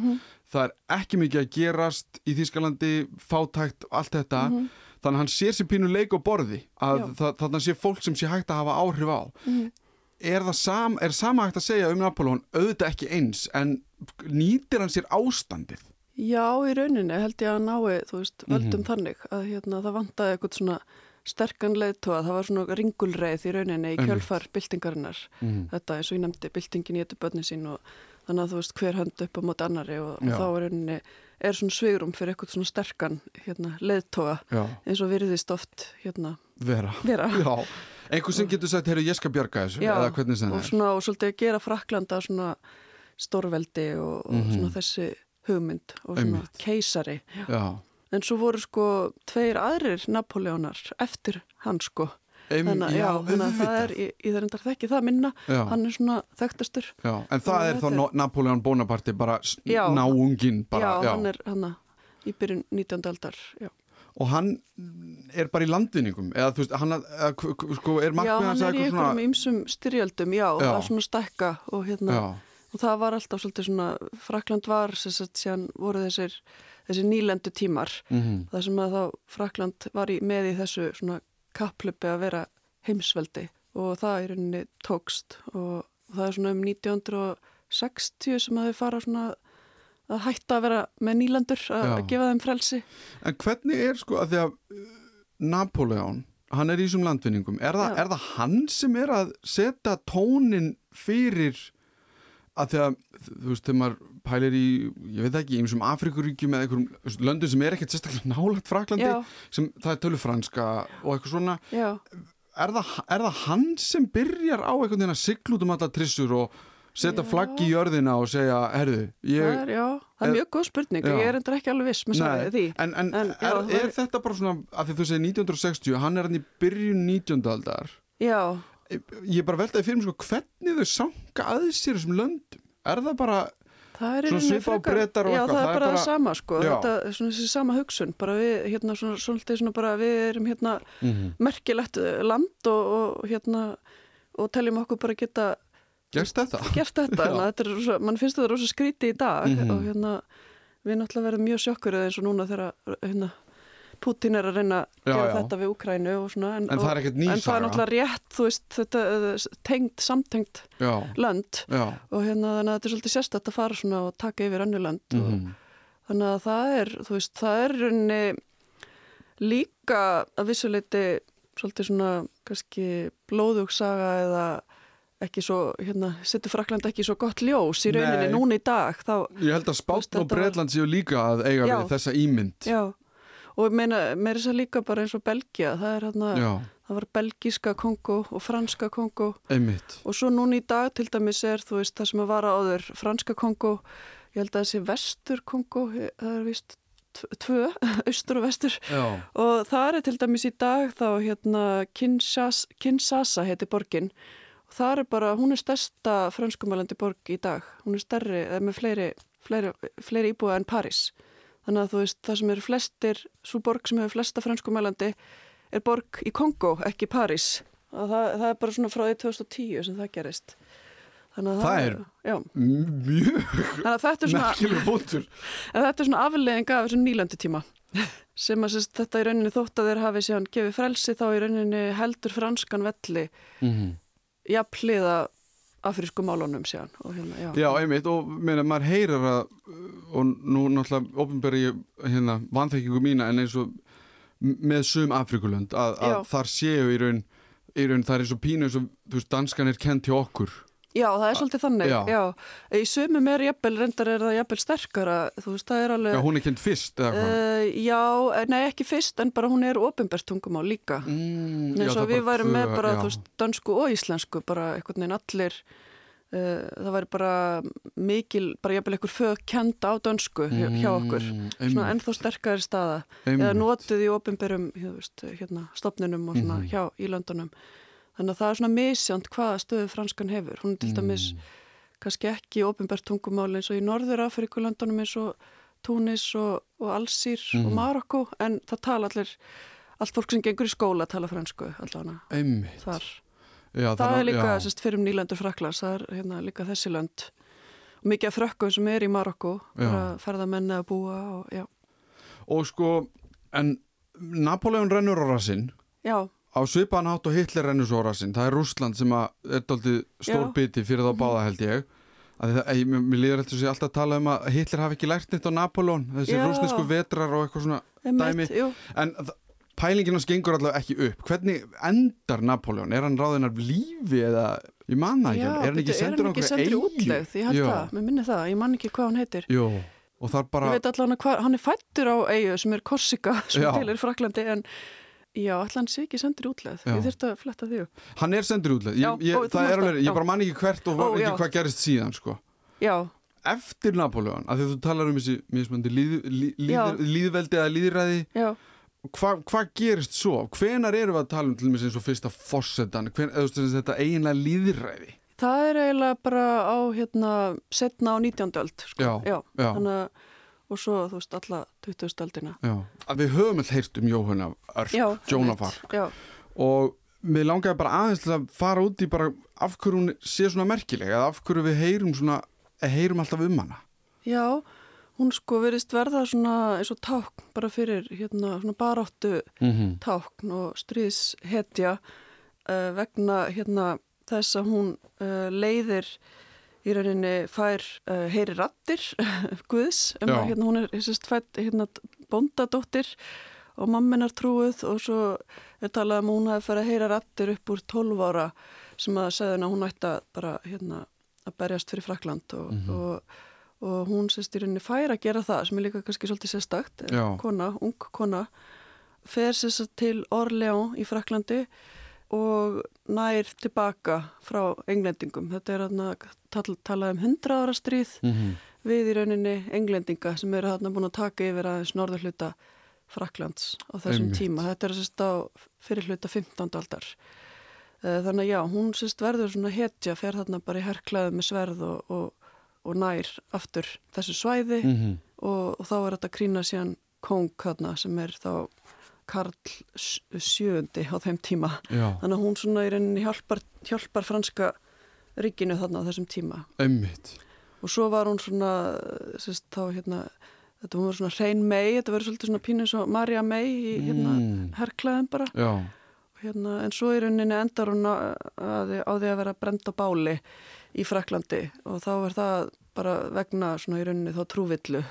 það er ekki mikið að gerast í Þýskalandi, fátækt allt þetta, þannig að hann sér sér pínu leik á borði, að það, þannig að sé fólk sem sé hægt að hafa áhrif á. Mhm. er það sam, er sama hægt að segja um Napoleon, auðvitað ekki eins en nýtir hann sér ástandið Já, í rauninni held ég að nái, þú veist, völdum Mhm. þannig að hérna, það vantaði eitthvað svona sterkan leiðtóa, það var svona ringulreið í rauninni í kjölfar byltingarinnar. Mm. þetta eins og ég nefndi, byltingin í þetta börnin sín og þannig að þú veist hver hönd upp á móti annari og, og þá er rauninni er svona svigrum fyrir eitthvað svona sterkan hérna, leiðtóa Já, eins og virðist oft hérna vera. vera. Já, einhver sem getur sagt, heyrðu, ég skal bjarga þessu Já, eða hvernig sem og svona og svolítið að gera Fraklanda svona stórveldi og, og Mhm. svona þessi hugmynd og svona Einmitt. keisari Já, En svo voru sko tveir aðrir Napoleonar eftir hann sko. Þannig, já, þannig að það er, ég, þarf þekki það minna, já, hann er svona þekktastur. já. En það er að þá no- Napoleon Bonaparte bara Já. náunginn bara, já, hann er hann í byrjun 19. aldar. Já, og hann er bara í landvinningum eða þú veist, hann k- sko, er já hann er í einhverjum svona ymsum styrjöldum, já, Já. að svona stækka og hérna, Já, og það var alltaf svolítið svona, Frakland var, sem sagt, síðan voru þessir, þessir nýlendu tímar, mhm, það sem að þá Frakland var í, með í þessu svona kapplöpi að vera heimsveldi. Og það í rauninni tókst. Og það er svona um 1960 sem að þau fara svona að hætta að vera með nýlendur að, að gefa þeim frelsi. En hvernig er sko að því að uh, Napoleon, hann er í þessum landvinningum. Er Já. er það hann sem er að setja tónin fyrir að því að þú veist, þegar maður pælir í, ég veit ekki, einsum Afrikuríkjum eða einhverjum löndum sem er ekkert sérstaklega nálægt Fraklandi, Já, sem það er tölu franska og eitthvað svona, er það, er það hann sem byrjar á einhvern veginn að sigla út um alla trissur og, setja Já. flagg í jörðina og segja, herðu, það ég er, já, það er mjög góð spurning já. ég er endur ekki alveg viss með svarið því en, en, En, já, það er er- þetta bara svona af því þú segir 1960, hann er hann í byrjun 19. aldar já, ég bara veltaði fyrir mig sko hvernig þau sanga að sér þessum löndum er það bara, það er Svona svipað á Bretar og já, eitthvað, það er bara það sama sko Já. þetta er svona þessi sama hugsun bara við, hérna, svona, svolítið svona bara við erum hérna merkilegt eh, land og, og hérna og teljum okkur bara geta gerst þetta? gert þetta, þetta er rosa, mann finnst þetta rosa skríti í dag Mhm. og hérna við náttúrulega verðum mjög sjokkurðið eins og núna þegar hérna, Putin er að reyna að gera já. þetta við Ukrænu og svona en, En það er ekkert ný en það er náttúrulega rétt, þú veist, þetta eh, tengt, samtengt Já, lönd já og hérna þannig að þetta er svolítið sérstætt að fara svona og taka yfir önnu lönd og mhm. þannig að það er, þú veist, það er runni líka að vissuleiti svolítið svona kannski blóðugsaga eða ekki svo, hérna, setur Frakland ekki svo gott ljós í rauninni Nei. núna í dag þá, Ég held að Spátn og Breitland séu líka að eiga Já. við þessa ímynd já og meina, meira þess að líka bara eins og Belgia, það er hérna það var belgiska Kongo og franska Kongo einmitt. Og svo núna í dag til dæmis er, þú veist, það sem að vara áður franska Kongo, ég held að þessi vestur Kongo, það er vist tvö, austur og vestur. Já, og það er til dæmis í dag þá hérna Kinshasa, Kinshasa heiti borgin. Og það er bara, hún er stærsta franskumælandi borg í dag, hún er stærri með fleiri, fleiri, fleiri íbúa en París þannig að þú veist það sem eru flestir, svo borg sem hefur flesta franskumælandi er borg í Kongo, ekki París. Og það, það er bara svona frá því 2010 sem það gerist. Þannig að Það það, er- mjög er svona merkileg bútur En þetta er svona afleðing af þessum nýlandutíma sem að sérst, þetta í rauninni þótt að þeir hafi síðan gefið frelsi þá í rauninni heldur franskan velli mm jafnliða afrísku málunum síðan og hérna, já. Já, einmitt og meina, maður heyrir að og nú náttúrulega ofinberi hérna, vanþekkingu mína en eins og með sum Afrikulönd að, að þar séu í raun, í raun það er eins og pínu eins og veist, danskan er kent hjá okkur já, það er svolítið þannig Já. já. Í sumum er jafnvel, reyndar er það jafnvel sterkara þú veist, það er alveg Já, hún er kent fyrst eða hvað uh, Já, eh, nei ekki fyrst en bara hún er ofinbært tungumál líka mm, Nei, já, svo það er við værum með bara, já. þú veist, dansku og íslensku, bara einhvern veginn allir, uh, það væri bara mikil, bara jafnvel einhver fög kenda á dansku hjá, hjá okkur, Mm, svona ennþá sterkari staða, eða einmitt. notuð í ofinberum, hérna, stopnunum og svona Mhm. hjá í löndunum. Þannig að það er svona misjönd hvaða stöðu franskan hefur. Hún er til dæmis Mm. kannski ekki ofinbært tungumál eins og í Norður Afrikulöndunum eins og Túnis og, og Alsýr og Mhm. Marokko, en það tala allir, allt fólk sem gengur í skóla tala fransku allavega einmitt þar. já, það er líka sérst, fyrir um nýlendur Fraklands, það er hérna, líka þessi lönd og mikið af frökkum sem er í Marokko ferða menni að búa og já, og sko, en Napoleon rennur á rassinn já, á svipaðan hátt og Hitler rennur svo á rassinn. Það er Rússland sem að er daldið stór Já. biti fyrir þá báða held ég. Að það, ég, mér líður alltaf sér alltaf að tala um að Hitler hafi ekki lært neitt á Napoleon þessi Já. rússnesku vetrar og eitthvað svona einmitt, Dæmi. jú, en þ- pælingin hans gengur allavega ekki upp. Hvernig endar Napoleon er hann ráðinn af lífi eða ég manna ekki, já, er hann ekki sendur eyju? útlegð, ég held það, mér minni það, ég man ekki hvað hann heitir. Jó, bara Ég veit allavega hann er fættur á eigu sem er Korsika, sem til er Fraklandi, en já, hann sé ekki sendur útlegð, Já. ég þurfti að fletta því upp. hann er sendur útlegð Já, ég, ég, það er alveg, ég já. bara man ekki hvert og Ó, ekki já. hvað gerist síðan sko Já, eftir Napoleon, af því að þú talar um þessi mismöndi líð, líð, Já. líð, líðveldi eða líðræði, já, hvað hva gerist svo? Hvenar erum við að tala um til dæmis eins og fyrsta fossetan, hven, eða þetta eiginlega líðræði? það er eiginlega bara á, hérna, setna á 19. öld, sko. Já, já. Þannig að, og svo, þú veist, alla 20. öldina. Já, að við höfum alltaf heyrt um Jóhanna einmitt, Já, og mér langaði bara aðeins til að fara út í bara af hverju hún sé svona merkileg eða af hverju við heyrum svona, heyrum alltaf um hana. já, hún sko verist verða svona eins og tákn bara fyrir, hérna, svona baráttu Mm -hmm. tákn og stríðshetja uh, vegna hérna þess að hún uh, leiðir í rauninni fær uh, heyri rattir Guðs um að hérna hún er sérst fætt hérna bóndadóttir og mamminar trúið og svo er talað um að hún hafi farið að heyra rattir upp úr 12 ára sem að henni að hún ætti að bara hérna að berjast fyrir Frakland og, og, og hún sérst í rauninni fær að gera það sem er líka kannski svolítið sérstakt Já. kona, ung kona fer sérst til Orleans í Fraklandi og nær tilbaka frá englendingum. Þetta er þarna tal, talað um 100 ára stríð Mhm. við í rauninni englendinga sem eru þarna búin að taka yfir aðeins norður hluta Fraklands á þessum Einmitt. tíma. Þetta er sérst á fyrir hluta 15. aldar. Eh, Þannig að já, hún sérst verður svona hetja, fer þarna bara í herklaðu með sverð og, og, og nær aftur þessu svæði Mhm. og, og þá er þetta krýna síðan kong þarna sem er þá Karl sjöundi á þeim tíma. Já, Þannig að hún svona í rauninni hjálpar, hjálpar franska ríkinu þarna á þessum tíma. einmitt. Og svo var hún svona, sérst, þá hérna, þetta var svona hrein mei, þetta verður svolítið svona pínu svo Marja mei í hérna Mm. herklaðin bara. Já, Hérna, en svo í rauninni endar hún á, að, á því að vera brend á báli í Fraklandi og þá er það bara vegna svona í rauninni þá trúvillu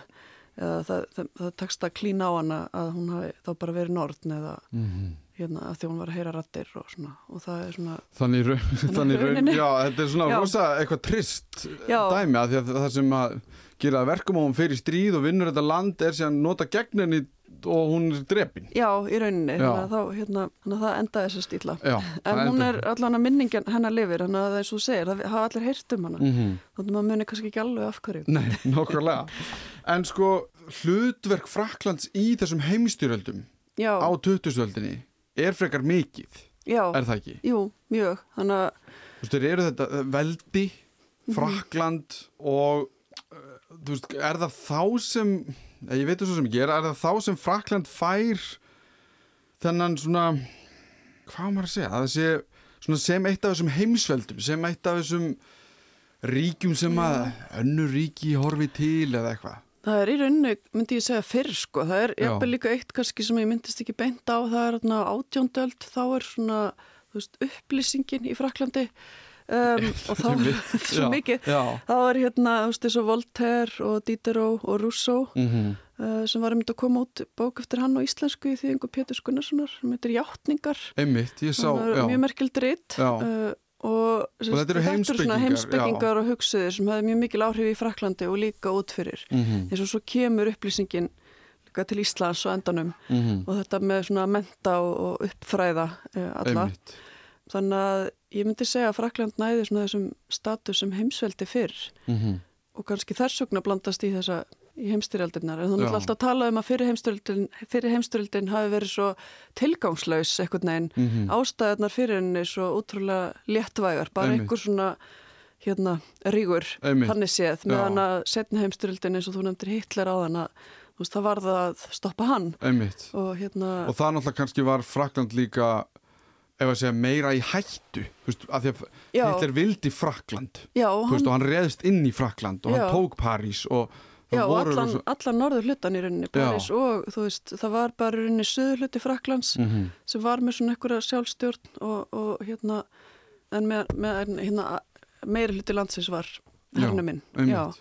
eða það, það, það tekst að klína á hana að hún hafi þá bara verið nortn eða mhm. hérna að því hún var að heyra rattir og svona og það er svona, Þannig, raun, þannig raun, já, þetta er svona Já. rosa eitthvað trist Já. dæmi að að það sem að gera að verkum á hún fyrir stríð og vinnur þetta land er síðan nota gegn henni og hún er drepin. já í rauninni. Þannig að, þá, hérna, það endaði þessi stíla Já, en hún er allan að minningin hennar lifir þannig að það er svo segir, það hafa allir heyrt um hana. Mm þannig að maður muni kannski ekki alveg af hverju. Nei, nokkulega. En sko, hlutverk Fraklands í þessum heimstyröldum já, á 2000-öldinni er frekar mikið, já, er það ekki? jú, mjög. Þannig að Þú veist, þeir eru þetta eh, veldi, Mhm. Frakland og uh, þú veist, er það þá sem, eh, ég veit það svo sem ekki, er, er það þá sem Frakland fær þennan svona, hvað maður að segja, að það sé svona sem eitt af þessum heimsveldum, sem eitt af þessum ríkjum sem að önnur ríki horfi til eða eitthvað. Það er í rauninni, myndi ég segja, fyrr sko. Það er Já. jafnvel líka eitt kannski sem ég myndist ekki beint á. Það er átjóndöld, þá er svona, þú veist, upplýsingin í Fraklandi um, og þá svo mikið. Já. Þá er hérna, þú veist, og Voltaire og Diderot og Rousseau Mm uh, sem var einmitt að koma út bók eftir hann á íslensku í þýðingu Pétur Gunnarssonar sem heitir Játningar. Einmitt, ég sá, já. mjög merkild ritt. Já. Uh, og, Og þetta eru svona heimspekingar og hugsuðir sem hefði mjög mikil áhrif í Fraklandi og líka út fyrir Mm eins og svo kemur upplýsingin til Íslands og endanum og þetta með svona menta og, og uppfræða uh, alla. Einmitt. Þannig að ég myndi segja að Frakland næði svona þessum status sem heimsveldi fyrr Mm og kannski þess vegna blandast í þessa í heimstyrjaldirnar. En þannig Já. alltaf tala um að fyrir heimstyrjaldin, fyrir heimstyrjaldin hafi verið svo tilgangslaus eitthvað neginn. Mhm. Ástæðarnar fyrir henni svo útrúlega léttvægar, bara Einmitt. einhver svona hérna rígur Einmitt. þannig séð, meðan að setni heimstyrjaldin eins og þú nefndir Hitler á þann að þú veist, það var það að stoppa hann og hérna, og það náttúrulega kannski var Frakland líka ef að segja meira í hættu þú veist, af því að Já. Hitler vildi Frakland já, þú veist, og hann reðst inn í Frakland og Já. hann tók París og Já, allan, rosa- allan norður hlutan í rauninni, Paris og þú veist, það var bara rauninni söður hluti Fraklands Mhm. sem var með svona einhverja sjálfstjórn og, og hérna, en með, með hérna, meiri hluti landsins var hernuminn. Já,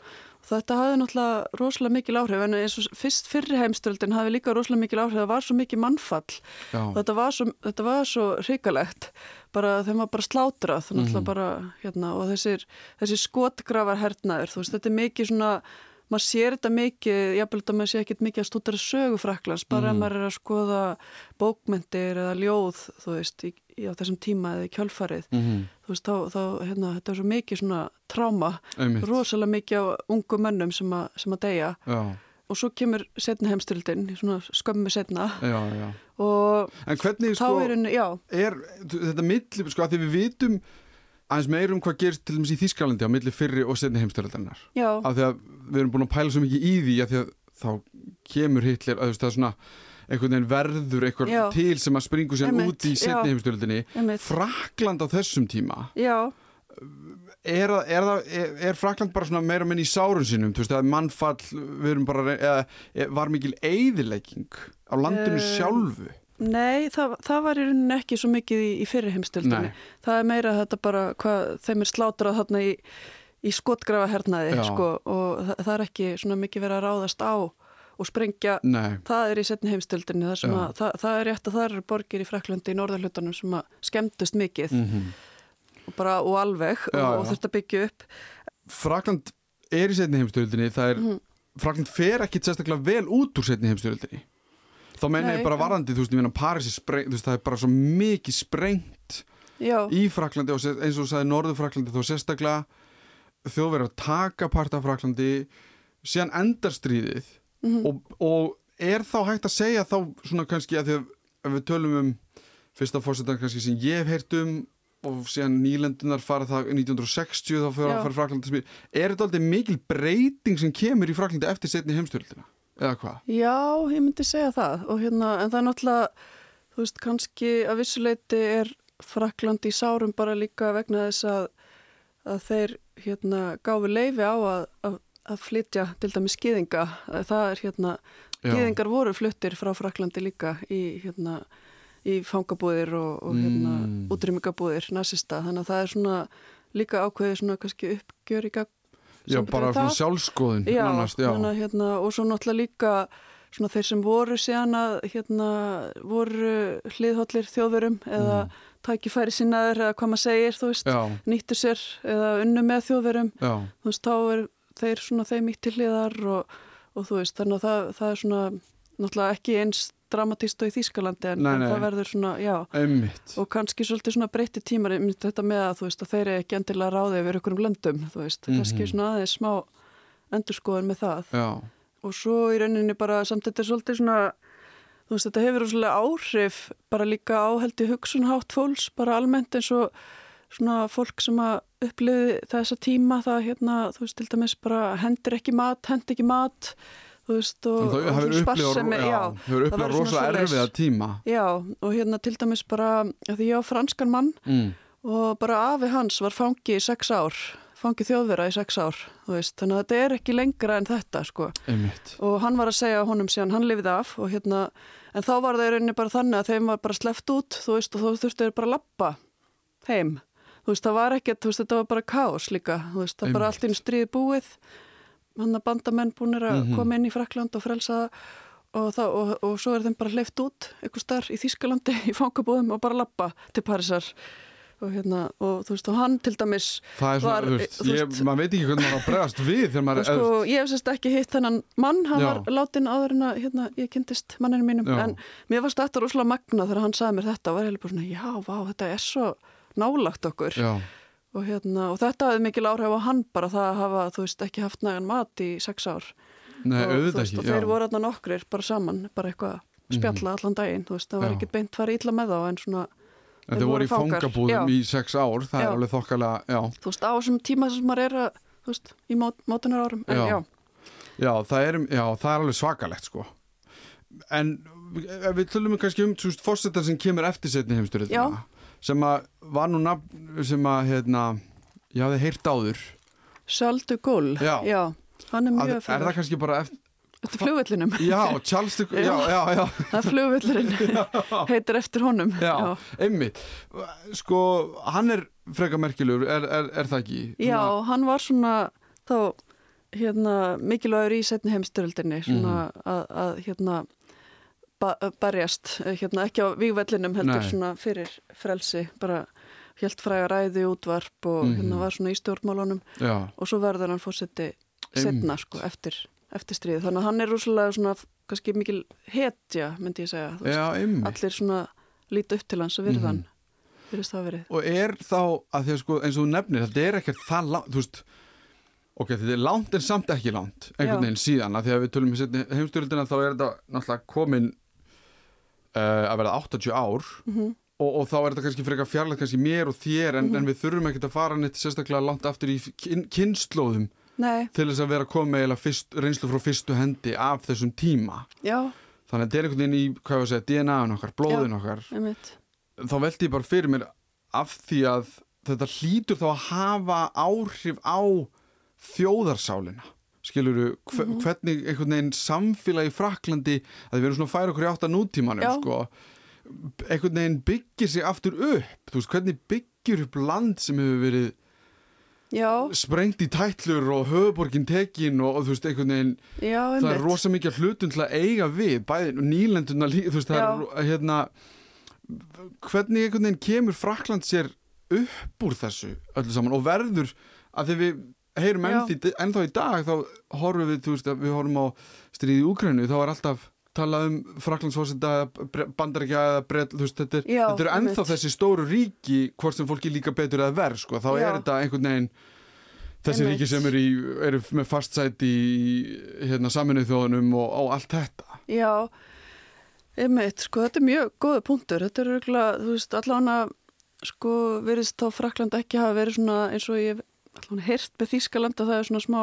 þetta hafði náttúrulega rosalega mikil áhrif, en eins og fyrst fyrri heimstöldin hafði líka rosalega mikil áhrif, það var svo mikið mannfall, þetta var svo, þetta var svo hrikalegt, bara þeim var bara slátrað, Mhm. náttúrulega bara, hérna, og þessir, þessir skotgrafar hernaður, þú veist, þetta er mikið svona, maður sér þetta mikið, jafnvel þetta maður sé ekkert mikið að stúdara sögu Fraklands, bara Mhm. ef maður er að skoða bókmyndir eða ljóð, þú veist, í á þessum tíma eða í kjölfarið, Mhm. þú veist, þá, þá hérna, þetta er svo mikið svona tráma, rosalega mikið á ungu mönnum sem, a, sem að deyja. Já, og svo kemur setni heimstyrildin, svona skömmu setna já, já. og En hvernig þá sko er já, er þetta milli, sko, að því við vitum aðeins meir um hvað gerist til dæmis í Þískalandi á milli fyrri og setni heimstyrjaldarinnar já, af því að við erum búin að pæla svo mikið í því því að þá kemur Hitler að það er svona einhvern veginn verður eitthvað Já. til sem að springu sér út í setni heimstyrjaldinni einmitt, Frakland á þessum tíma? Já, er, er, er, er Frakland bara svona meira minn í sárun sinum, þú veist, að mannfall bara, eða, var mikil eyðilegging á landinu Eh, sjálfu? nei, það, það var í rauninni ekki svo mikið í, í Nei. það er meira þetta bara hvað þeim er slátrað þarna í, í skotgrafa hernaði, Já. sko og það, það er ekki svona mikið verið að ráðast á og sprengja Nei, Það er í setni heimstildinni, það, að, það, það er rétt að það eru borgir í Fraklandi í norðarhlutanum sem að skemmtust mikið. Mm og, bara, og alveg Já, og, og þurft að byggja upp. Frakland er í setni heimstyrjaldinni það er, Mhm. Frakland fer ekki sérstaklega vel út úr setni heimstyrjaldinni þá meina Nei, ég bara varandi, þú veist, ég er sprengt, þú veist, það er bara svo mikið sprengt já, í Fraklandi og eins og þú sagði Norður Fraklandi þó sérstaklega þjóðverðar taka part af Fraklandi síðan endar stríðið mhm, og, og er þá hægt að segja þá svona kannski að því að við tölum um fyrsta fórsetan kannski sem ég hef heyrt um og síðan nýlendunar fara það 1960 þá fyrir Já. að fara Fraklandi smið er þetta aldrei mikil breyting sem kemur í Fraklandi eftir setni heimstyrildina eða hvað? já, ég myndi segja það og hérna, en það er náttúrulega þú veist, kannski að vissuleiti er Frakland í sárum bara líka vegna þess að, að þeir hérna gáfi leifi á að, að, að flytja til dæmis skýðinga það er hérna, skýðingar voru fluttir frá Fraklandi líka í hérna í fangabúðir og, og hérna Mm. útrýmingabúðir nasista, þannig að það er svona líka ákveðið svona kannski uppgjör í gang Já, bara svona það. sjálfskoðun Já, nánast, já. Að, hérna, og svo náttúrulega líka svona þeir sem voru síðan að hérna, voru hliðhóllir þjóðverum eða Mm. tækifæri sinnaður eða hvað maður segir, þú veist, já, nýttu sér eða unnu með þjóðverum, já, þú veist, þá er þeir svona þeim ítt til hliðar og, og þú veist, þannig að það, það er svona náttúrulega ekki eins dramatíst og í Þýskalandi en, Nei, en nei. það verður svona, já, einmitt. Og kannski svolítið svona breytti tímar þetta með að þú veist að þeir eru ekki endilega ráðið yfir einhverjum löndum, þú veist, Mhm. kannski svona aðeins smá endurskoðun með það. Já, og svo í rauninni bara samt þetta er svolítið svona þú veist þetta hefur svolítið áhrif bara líka áheldi hugsunhátt fólks bara almennt eins og svona fólk sem að uppliði þessa tíma það hérna þú veist til dæmis bara hendur ekki mat, hendur ekki mat þú veist og, og svona sparsemi, já, hefur það upplifað rosa erfiða tíma. Já og hérna til dæmis bara því ég á franskan mann mm. og bara afi hans var fangi í sex ár fangi þjóðvera í sex ár þú þannig að þetta er ekki lengra en þetta sko. Og hann var að segja honum síðan hann lifið af og hérna, en þá var það í rauninni bara þannig að þeim var bara sleppt út, þú veist, og þá þurftu bara að lappa heim, þú veist, það var ekkert, þú veist, þetta var bara kaos líka, þú veist, það var bara allt einu stríði búið, hann að bandamenn búinir að Mhm. koma inn í Frakland og frelsa og, það, og, og svo er þeim bara hleyft út, einhver starf í Þýskalandi í fangabúðum og bara lappa til Parísar og hérna, og þú veist, og hann til dæmis Það er svona, Var, þú veist, þú ég, veist- maður veit ekki hvernig maður bregðast við þegar maður Og sko, ég hef sérst ekki hitt þennan mann, hann Já. var látin áður en að hérna, ég kynntist manninu mínum, Já. en mér varst þetta rosalega magna þegar hann sagði mér þetta og var heila bara svona, já, vá, þetta er svo nálagt okkur Já, og, hérna, og þetta hafði mikil áhrif á hann bara það að hafa, þú veist, ekki haft nægan mat í sex ár nei, og, veist, ekki og þeir voru þarna nokkrir bara saman, bara eitthvað spjalla allan daginn, þú veist, það var Já. ekki beint farið illa með þá en svona, En þeir þeir voru í fangabúðum já. í sex ár, það Já. er alveg þokkalega, já. þú veist, á þessum tíma sem maður er að, þú veist, í mót, mótunar árum, en Já. já, Já, það er, já, það er alveg svakalegt, sko. En við tölum við kannski um, þú veist, fórsetar sem kemur eftir setni heimstyrjöldina, sem að var nú nafn sem að, hérna, ég hafði heyrt áður. Sjaldu Gull, Já. hann er Að, mjög er það kannski bara eftir, Eftir flugvellinum. já, Charles de, já, já, já, Það er flugvellurinn. Heitir eftir honum. já, einmitt. Sko, hann er freka merkilegur, er, er, er það ekki? Já, hann var svona þá hérna, mikilvægur í setni heimstyröldinni svona Mhm. að, að hérna ba berjast, hérna ekki á vígvellinum heldur Nei. svona fyrir frelsi, bara helt fræga ræði útvarp og Mhm. hérna var svona í stjórnmálunum Já, og svo verður hann fórseti setna sko eftir, eftir stríð þannig að hann er rosalega svona kannski mikil hetja myndi ég segja, já, allir svona líta upp til hans og virðan Mhm. virðist það verið. Og er þá, að því að sko, eins og þú nefnir, þetta er ekkert það langt, þú veist, ok, þetta er langt en samt ekki langt, einhvern veginn síðan, að því að við tölum heimstyrjöldina þá er þetta náttúrulega komin uh, að verða 80 ár mm og, og þá er þetta kannski frekar fjarlægt kannski mér og þér, en, Mhm. en við þurfum ekkert að fara neitt sérstaklega langt aftur í kyn, kynnslóðum Nei, til þess að vera að koma fyrst, reynslu frá fyrstu hendi af þessum tíma. já, Þannig að þetta er einhvern veginn í, hvað ég að segja, DNA-un okkar, blóðin okkar. Þá velti ég bara fyrir mér af því að þetta hlýtur þá að hafa áhrif á þjóðarsálina. Skiluru, hve, Mhm. hvernig einhvern veginn samfélagi Fraklandi, að við erum svona að færa okkur í átta nútímanum, Já. sko, einhvern veginn byggir sig aftur upp. Þú veist, hvernig byggir upp land sem hefur verið Já, sprengt í tætlur og höfuborgin tekin og, og þú veist, einhvern veginn já, það er rosa mikið hlutum til að eiga við bæði nýlenduna þú veist það er hérna hvernig einhvern veginn kemur Frakland sér upp úr þessu öllu saman og verður að því við heyrum ennþá, í dag þá horfum við, þú veist, að við horfum á stríði í Úkrænu þá er alltaf tala um Fraklandsfósita eða Bandaríkja eða Brell, þú veist, þetta er, Já, þetta er ennþá einmitt. þessi stóru ríki hvort sem fólki líka betur eða verð sko. þá Já. er þetta einhvern veginn þessi Einmitt. ríki sem eru, í, eru með fastsæti í hérna, saminuð þjóðunum og, og allt þetta Já, einmitt, sko, þetta er mjög góða punktur. Þetta er örgulega, þú veist, allavega, sko, verðist þá Frakland ekki hafa verið svona eins og ég allavega heyrt með Þýskaland að það er svona smá,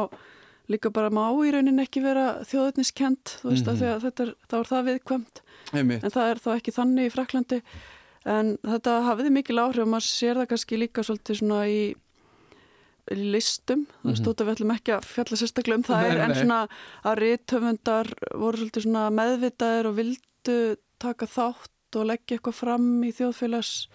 líka bara má í raunin ekki vera þjóðetniskend, þú veist, mm Mhm. -hmm. að þetta er, þá er það viðkvæmt. Einmitt. En það er þá ekki þannig í Fraklandi. En þetta hafiði mikil áhrif og maður sér það kannski líka svolítið svona í í listum, þú veist, Mhm. þótt að við ætlum ekki að fjalla sérstaklega um það Nei, er, en nei. svona að rithöfundar voru svolítið svona meðvitaðir og vildu taka þátt og leggja eitthvað fram í þjóðfélags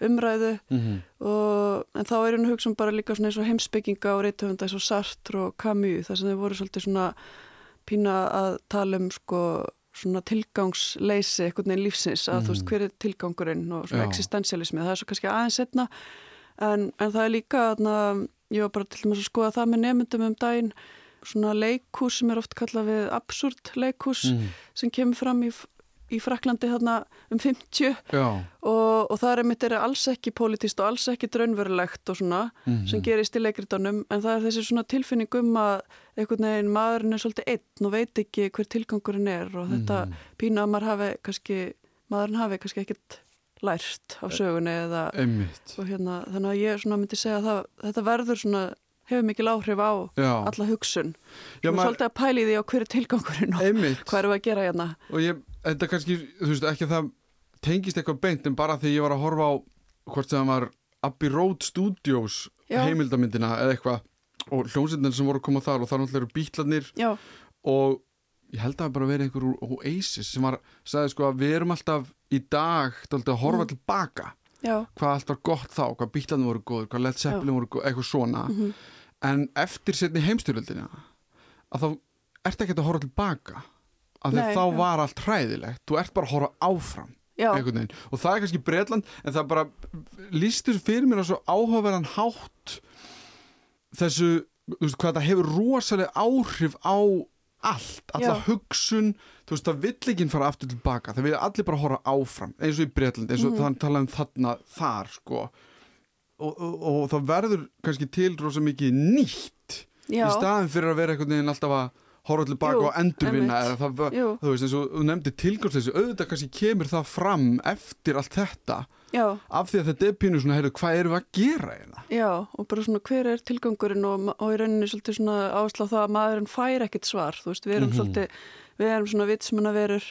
umræðu Mhm. og, en þá er einu hugsun bara líka svona eins og heimsbygginga og rithöfunda eins og Sartre og Camus þar sem þau voru svolítið svona pína að tala um sko svona tilgangsleysi einhvern veginn lífsins að þú veist Mhm. hver er tilgangurinn og svona Já. existentialismi það er svo kannski aðeins setna en, en það er líka þarna, ég var bara til dæmis að skoða það með nefndum um daginn svona leikhús sem er oft kallað við absúrt leikhús Mhm. sem kemur fram í, í Fraklandi þarna um 50 Já. og, og það er mitt er alls ekki politist og alls ekki draunverulegt og svona Mhm. sem gerist í leikritunum en það er þessi svona tilfinning um að einhvern veginn maðurinn er svolítið einn og veit ekki hver tilgangurinn er og þetta Mhm. pína að maður hafi kannski maðurinn hafi kannski ekkert lært á sögunni eða Einmitt. og hérna þannig að ég svona myndi segja að það, þetta verður svona hefur mikil áhrif á Já. alla hugsun og svolítið að pæli því á hver er tilgangurinn og Einmitt. hvað við að gera hérna og ég, þetta kannski, þú veist, ekki að það tengist eitthvað beint en bara því ég var að horfa á hvort sem það var Abbey Road Studios Já. heimildamyndina eða eitthvað og hljómsveitin sem voru að koma þar og þar náttúrulega eru bítlarnir já, og ég held að það bara verið einhver úr Oasis sem var, sagði sko að við erum alltaf í dag dálítið að horfa Mm. tilbaka. Já, hvað allt var gott þá, hvað bítlarnir voru góður hvað Led Zeppelin voru góður, eitthvað svona. Mhm, en eftir setni heimstyrjöldina að þá ert ekki að horfa tilbaka að Nei, þá já. var allt hræðilegt. Þú ert bara að horfa áfram og það er kannski Bretland en það bara líst þessu fyrir mér á svo áhugaverðan hátt þessu, þú veist, hvað það hefur rosalega áhrif á allt, alla Já. hugsun. Þú veist, það vill ekki fara aftur tilbaka. Það vil allir bara horfa áfram, eins og í Bretland eins og Mhm. þannig tala um þarna þar sko. Og, og, og það verður kannski til rosa mikið nýtt já, í staðin fyrir að vera einhvern veginn alltaf að horfa tilbaka Jú, og endurvinna það, þú veist eins og þú nefndi tilgangsleysi auðvitað kannski kemur það fram eftir allt þetta. Já, af því að þetta er pínu svona, heyrðu, hvað við að gera hérna? já og bara svona hver er tilgangurinn og, og í rauninni svolítið svona áslá það að maðurinn fær ekkert svar, þú veist, við erum Mhm. svolítið við erum svona vitsmenna verur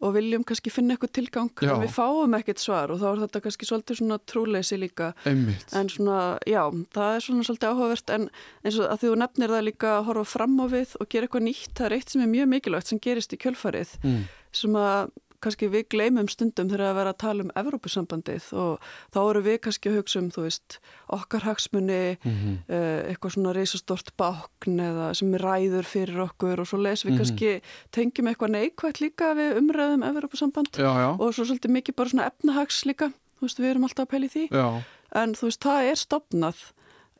og viljum kannski finna eitthvað tilgang en við fáum ekkert svar og þá er þetta kannski svolítið svona trúleysi líka Einmitt. en svona, já, það er svona svolítið áhugavert en eins og að þú nefnir það líka að horfa fram á við og gera eitthvað nýtt það er eitt sem er mjög mikilvægt sem gerist í kjölfarið Mm. sem að kannski við gleymum stundum þegar að vera að tala um Evrópusambandið og þá eru við kannski að hugsa um, þú veist, okkar hagsmunni, Mhm. uh, eitthvað svona reisastort bákn eða sem ræður fyrir okkur og svo lesum við Mhm. kannski tengjum eitthvað neikvægt líka við umræðum Evrópusamband Já, já, og svo svolítið mikið bara svona efnahags líka, þú veist, við erum alltaf að pæli því. Já, en þú veist, það er stopnað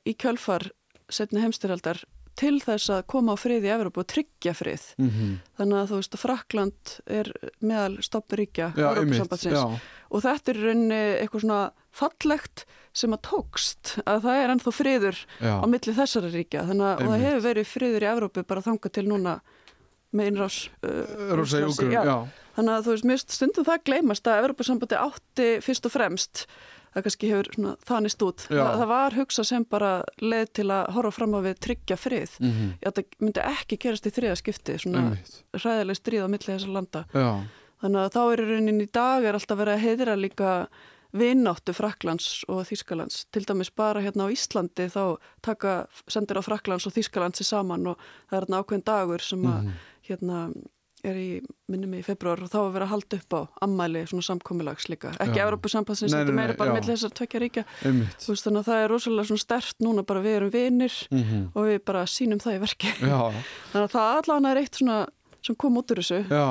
í kjölfar setni heimstyrjaldar til þess að koma á frið í Evrópu og tryggja frið. mhm. Þannig að þú veist að Frakland er meðal já, og þetta er í rauninni eitthvað svona fallegt sem að tókst að það er ennþá friður já, á milli þessara ríkja. Þannig að það hefur verið friður í Evrópu bara þangað til núna með innrás uh, Þannig að þú veist, finnst stundum það gleymast að Evrópusambandi átti fyrst og fremst það kannski hefur svona þanist út. Það, það var hugsa sem bara leið til að horfa fram á við tryggja frið. mhm, Já, það myndi ekki gerast í þriða skipti, svona hræðileg stríð á milli þessar landa. já, Þannig að þá er í rauninni í dag er alltaf verið að heiðra líka vinnáttu Fraklands og Þýskalands. Til dæmis bara hérna á Íslandi þá taka sendir á Fraklands og Þýskalands saman og það er hérna ákveðin dagur sem að mhm, hérna er í minnum í februar og þá er verið að halda upp á ammæli svona samkomilags líka. Ekki Nei, þetta meira bara millir þessar tvekja ríkja. veist þannig að það er rosalega svona stert núna bara við erum vinir mhm, og við bara sínum það í verki. Þannig að það allavega er eitt svona sem kom út úr þessu. já,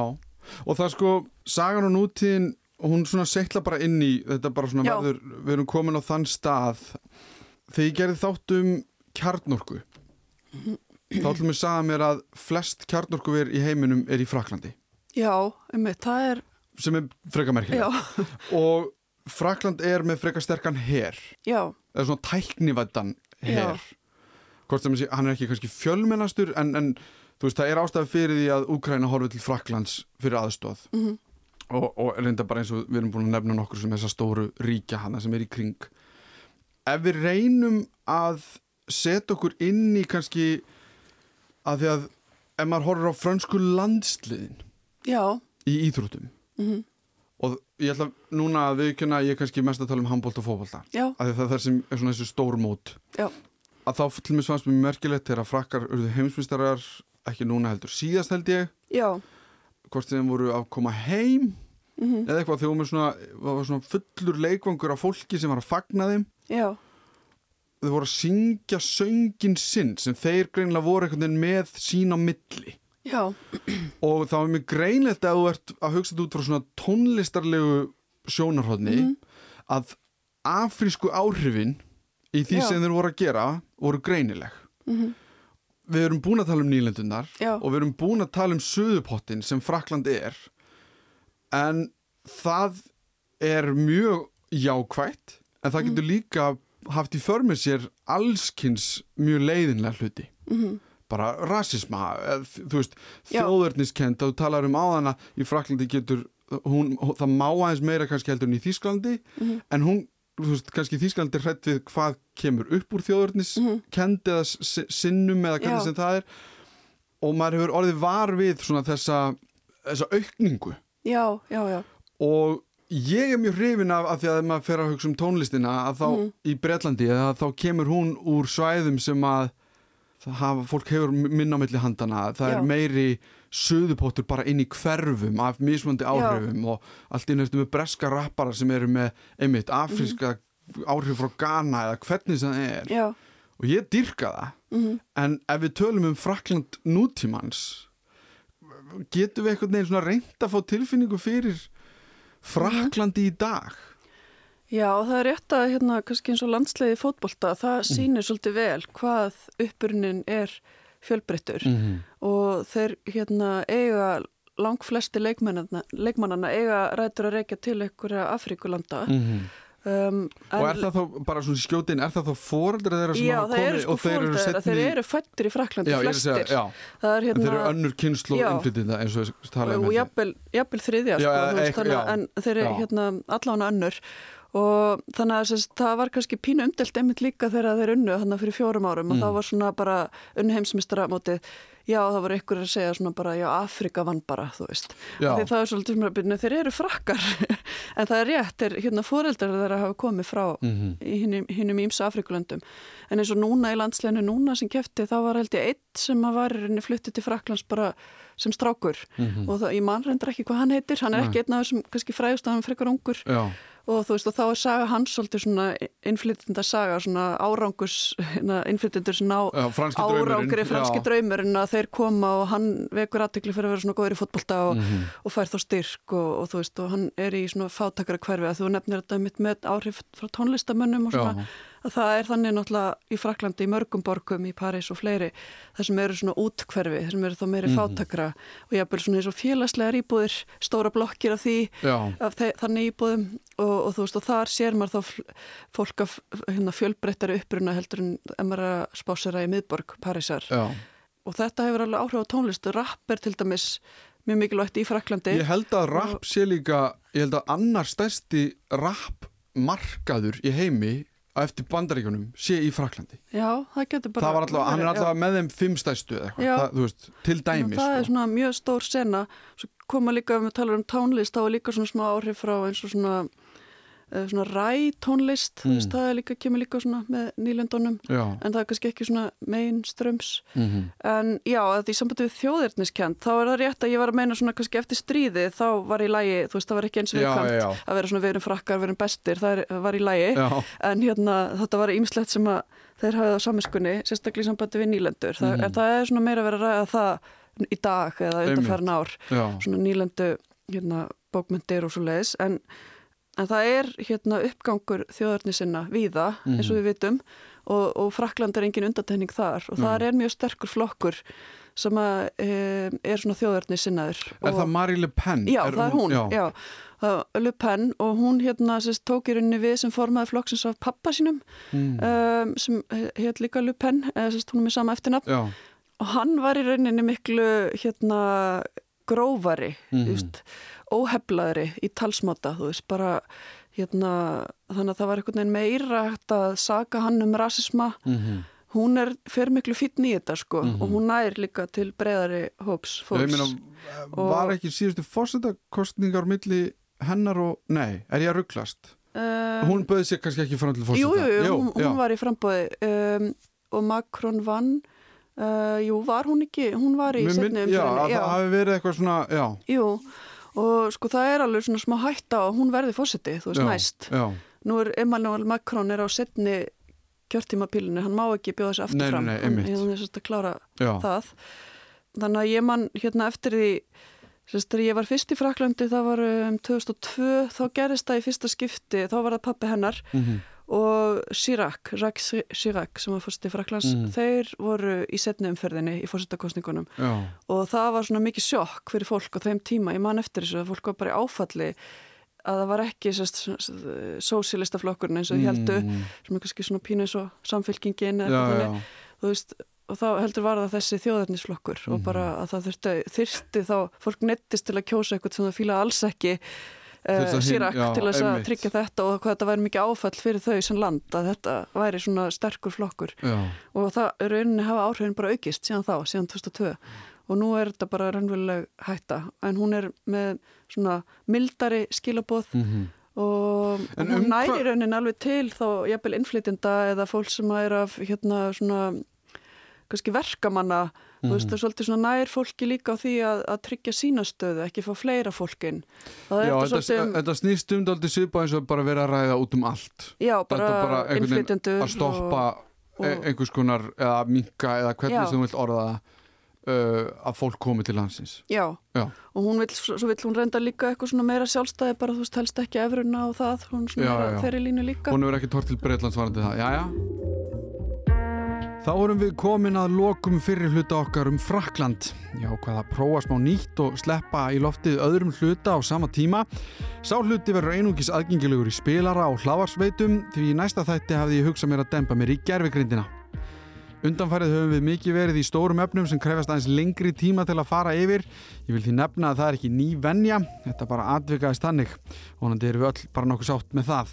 og það sko, sagan og nútíðin, hún svona settla bara inn í, þetta bara svona Já. verður, við erum komin á þann stað, þegar ég gerði þátt um kjarnorku, þá ætlum við að sagða mér að flest kjarnorkuver í heiminum er í Fraklandi. Já, einmitt, það er, sem er freka merkileg já, og Frakland er með freka sterkan her. Já, eða svona tæknivættan her. Já. hvort sem sé, hann er ekki kannski fjölmennastur en, en þú veist, það er ástæði fyrir því að Úkraina horfið til Fraklands fyrir aðstóð mhm, og, og reynda bara eins og við erum búin að nefna nokkur sem þessa stóru ríkja hana sem er í kring. Ef við reynum að setja okkur inn í kannski að því að ef maður horfir á frönsku landsliðin já, í íþróttum mhm, og ég ætla núna að viðkjöna ég er kannski mest að tala um handbólt og fótbolta. Já, að það er það sem er svona þessi stór mót. Já. að þá til mér svans mér merkilegt þegar frakkar urðu heimsmyndstarar ekki núna heldur síðast held ég. Já, hvort þeim voru að koma heim mhm, eða eitthvað þegar svona, var svona fullur leikvangur af fólki sem var að fagna þeim. Já, þau voru að syngja söngin sinn sem þeir greinlega voru einhvern veginn með sín á milli já, og það var mjög greinlegt að þú ert að hugsa þetta út frá svona tónlistarlegu sjónarhóðni Mhm. að afrísku áhrifin í því Já. sem þeir voru að gera voru greinileg mhm, við erum búin að tala um nýlendunar og við erum búin að tala um söðupottin sem Frakland er en það er mjög jákvætt en það Mhm. getur líka haft í för með sér allskins mjög leiðinlega hluti. Mhm, bara rasisma, þú veist þjóðverðniskend, þú talar um áðana í Fraklandi getur hún, það má aðeins meira kannski heldur en í Þýskalandi mhm, en hún, þú veist, kannski er hrætt við hvað kemur upp úr þjóðverðniskend eða s- sinnum eða hvernig Mhm. Sem það er. Og maður hefur orðið var við svona þessa, þessa aukningu. Já, já, já, og ég er mjög hrifin af, af því að maður fer að hugsa um tónlistina að þá Mhm. í Bretlandi að þá kemur hún úr svæðum sem að hafa, fólk hefur minna á milli handana, það Já. er meiri söðupottur bara inn í hverfum af mismöndi áhrifum og allt inn eftir með breska rappara sem eru með einmitt afríska áhrif frá Ghana eða hvernig sem það er. Já, og ég dyrka það. Mhm, en ef við tölum um Frakland nútímans getum við einhvern veginn svona reynd að fá tilfinningu fyrir Fraklandi í dag já, það er rétt að hérna, kannski eins og landsleiði fótbolta, það Mhm. sýnir svolítið vel hvað uppurnin er fjölbreyttur -hmm. og þeir hérna eiga lang flesti leikmannana, eiga rætur að reykja til einhverja Afríkulanda um, og er það þá bara svona skjótin er það þá foreldra þeirra sem Já, hafa komið sko og þeir eru setni þeir eru fættir í Fraklandi já, að flestir segja, já, það er en þeir eru hérna önnur kynslu og Já. innflytjenda eins og við talaðum og jafnvel, þriðja Já, sko, þú veist, þannig, já. að- en þeir eru Já. hérna allan önnur og þannig að sérst, það var kannski pínu umdelt einmitt líka þegar þeir unnu þannig fyrir fjórum árum og Mm. það var svona bara unnu heimsmystara mótið já það var einhver að segja svona bara já Afrika vann bara þú veist. Því það er svolítið svona byrni þeir eru frakkar. En það er rétt þeir hérna fóreldrar þeirra hafa komið frá í hinum, hinum ímsa Afrikulöndum en eins og núna í landsleginu núna sem kefti þá var held ég eitt sem að var fluttið til Fraklands bara sem strákur. Mhm. og það, ég man reyndar ekki hvað hann heitir hann er Nei. ekki einn af þessum kannski fræðust að hann frekar ungur. Já, og þú veist og þá er saga hans svolítið svona innflytjenda saga svona árangus innflytjendur sem ná árangri franski draumurinn að þeir koma og hann vekur aðtekli fyrir að vera svona góður í fótbolta og, Mhm. og fær þá styrk og, og þú veist og hann er í svona fátakara hverfi að þú nefnir þetta mitt með áhrif frá tónlistamönnum og svona Já. Að það er þannig náttúrulega í Fraklandi í mörgum borgum, í París og fleiri þar sem eru svona útkverfi, þar sem eru þá meiri Mhm. fátakara og jafnvel svona eins og félagslegar íbúðir stóra blokkir af því af þe- þannig íbúðum og, og þú veist og þar sér maður þá fólk af hérna, fjölbreyttari uppruna heldur en er að spásera í miðborg Parísar já. og þetta hefur alveg áhrif á tónlistu rapp er til dæmis mjög mikilvægt í Fraklandi ég held að rap sé líka ég held að annar stærsti rap markaður í heimi eftir bandaríkunum sé í Fraklandi já, það getur bara það var alltaf, hann er verið, já. alltaf með þeim fimm stærstu eða eitthvað, Já. það, þú veist, til dæmis það er sko. svona mjög stór sena svo koma líka, ef við talar um tónlist þá er líka svona smá áhrif frá eins og svona svona ræ tónlist Mm. mm. það líka, kemur líka svona með nýlendunum en það er kannski ekki svona mainströms mhm, en já, að í sambandi við þjóðirniskend þá er það rétt að ég var að meina svona kannski eftir stríði þá var í lægi, þú veist það var ekki eins já, viðkvæmt að vera svona við erum frakkar, við erum bestir, það er, var í lægi já, en hérna þetta var ímislegt sem að þeir hafið á samiskunni, sérstaklega í sambandi við nýlendur. Það, Mhm. en það er svona meira að ræða það í dag eða undanfærin ár. Svona nýlendu hérna, bókmyndir og svo leiðis en, en það er hérna uppgangur þjóðarni sinna víða eins og Mhm. við vitum og, og Frakland er engin undatækning þar og Nei. er mjög sterkur flokkur sem að, e, er svona þjóðarni sinnaður. Er það Marie Le Pen? Já, það er hún, já. Er Le Pen og hún hérna sérst, tók í rauninni við sem formaði flokksins af pappa sínum Mm. um, sem hétt líka Le Pen, eða sérst, hún er með sama eftirnafn Já, og hann var í rauninni miklu hérna grófari, þú veist, óheflaðri í talsmáta, þú veist, bara hérna, þannig að það var einhvern veginn meira að saka hann um rasisma mhm. hún er fer miklu fítn í þetta sko Mhm. og hún nær líka til breyðari hóps fólks meina, var ekki síðustu fórsetakostningar milli hennar og, nei, er ég að rugglast? uh, Hún böði sér kannski ekki fram til fórseta. jú, jú, hún, hún var í frambóði um, og Macron vann uh, jú, var hún ekki hún var í mynd- Já, það hafi verið eitthvað svona, já. jú, og sko það er alveg svona smá hætta og hún verði fórseti, þú veist, já, næst Já, nú er Emmanuel Macron er á setni kjörtímapílunni, hann má ekki bjóða sér aftur Nei, nei, fram nei, einmitt. hann er sérst að klára já. það þannig að ég man hérna eftir því sérst ég var fyrst í Fraklandi það var um 2002 þá gerist það í fyrsta skipti þá var það pappi hennar Mhm. Og Chirac, Jacques Chirac sem var fyrst í Fraklands, Mhm. þeir voru í setni umferðinni í fórsetakostningunum og það var svona mikið sjokk fyrir fólk á þeim tíma, ég man eftir þessu að fólk var bara í áfalli að það var ekki sósilistaflokkurinn eins og mm. heldu Mm. sem er kannski svona pínu eins og samfélkingin eða þannig þú veist, og þá heldur var það þessi þjóðarnisflokkur og Mhm. bara að það þurfti, þyrsti þá, fólk nettist til að kjósa eitthvað sem það fíla alls ekki uh, sírak já, til þess að tryggja þetta og hvað þetta væri mikið áfall fyrir þau sem land að þetta væri svona sterkur flokkur já. og það rauninni hafa áhrifin bara aukist síðan þá, síðan 2002 og nú er þetta bara raunveruleg hætta en hún er með svona mildari skilaboð Mhm. og En hún um næri raunin alveg til þá jafnvel innflytjenda eða fólk sem er af hérna svona kannski verkamanna þú veist Mhm. það er svolítið svona nær fólki líka á því að, að tryggja sína stöðu ekki fá fleira fólkin er Já, þetta þetta, um, þetta snýst um dálítið svipa eins og bara vera að ræða út um allt. já bara, þetta bara innflytjendur Að stoppa og- e- einhvers konar, eða minka, eða hvernig Já. sem þú vilt orða uh, að fólk komi til landsins. og, já, Já. og hún vill, svo vill hún reynda líka eitthvað svona meira sjálfstæði bara þú veist helst ekki efruna og það hún svona Já, er á þeirri línu líka Hún hefur ekki tort til Breitlands varandi það, já, já. Þá erum við komin að lokum fyrir hluta okkar um Frakland. Já, hvað að prófa smá nýtt og sleppa í loftið öðrum hluta á sama tíma. Sá hluti verður einungis aðgengilegur í spilara og hlavarsveitum því næsta þætti hafði ég hugsað mér að dempa mér í gerfigrindina. Undanfærið höfum við mikið verið í stórum efnum sem krefast aðeins lengri tíma til að fara yfir. Ég vil því nefna að það er ekki ný venja, þetta bara atvikaðist þannig. Vonandi erum við öll bara nokkuð sátt með það.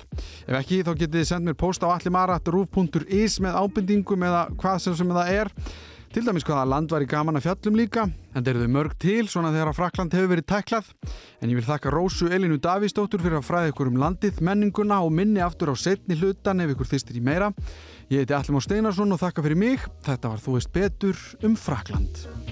Ef ekki þá getið þið sendt mér post á allimara.ruf.is með ábendingum eða hvað sem sem það er. Til dæmis hvaða land var í gaman að fjallum líka, en þeir eru mörg til svona þegar að Frakland hefur verið tæklað. En ég vil þakka Rósu Elinu Davísdóttur fyrir að fræða ykkur um landið, menninguna og minni aftur á setni hlutan ef ykkur þýstir í meira. Ég heiti Allimár Steinarsson og þakka fyrir mig. Þetta var Þú veist betur um Frakland.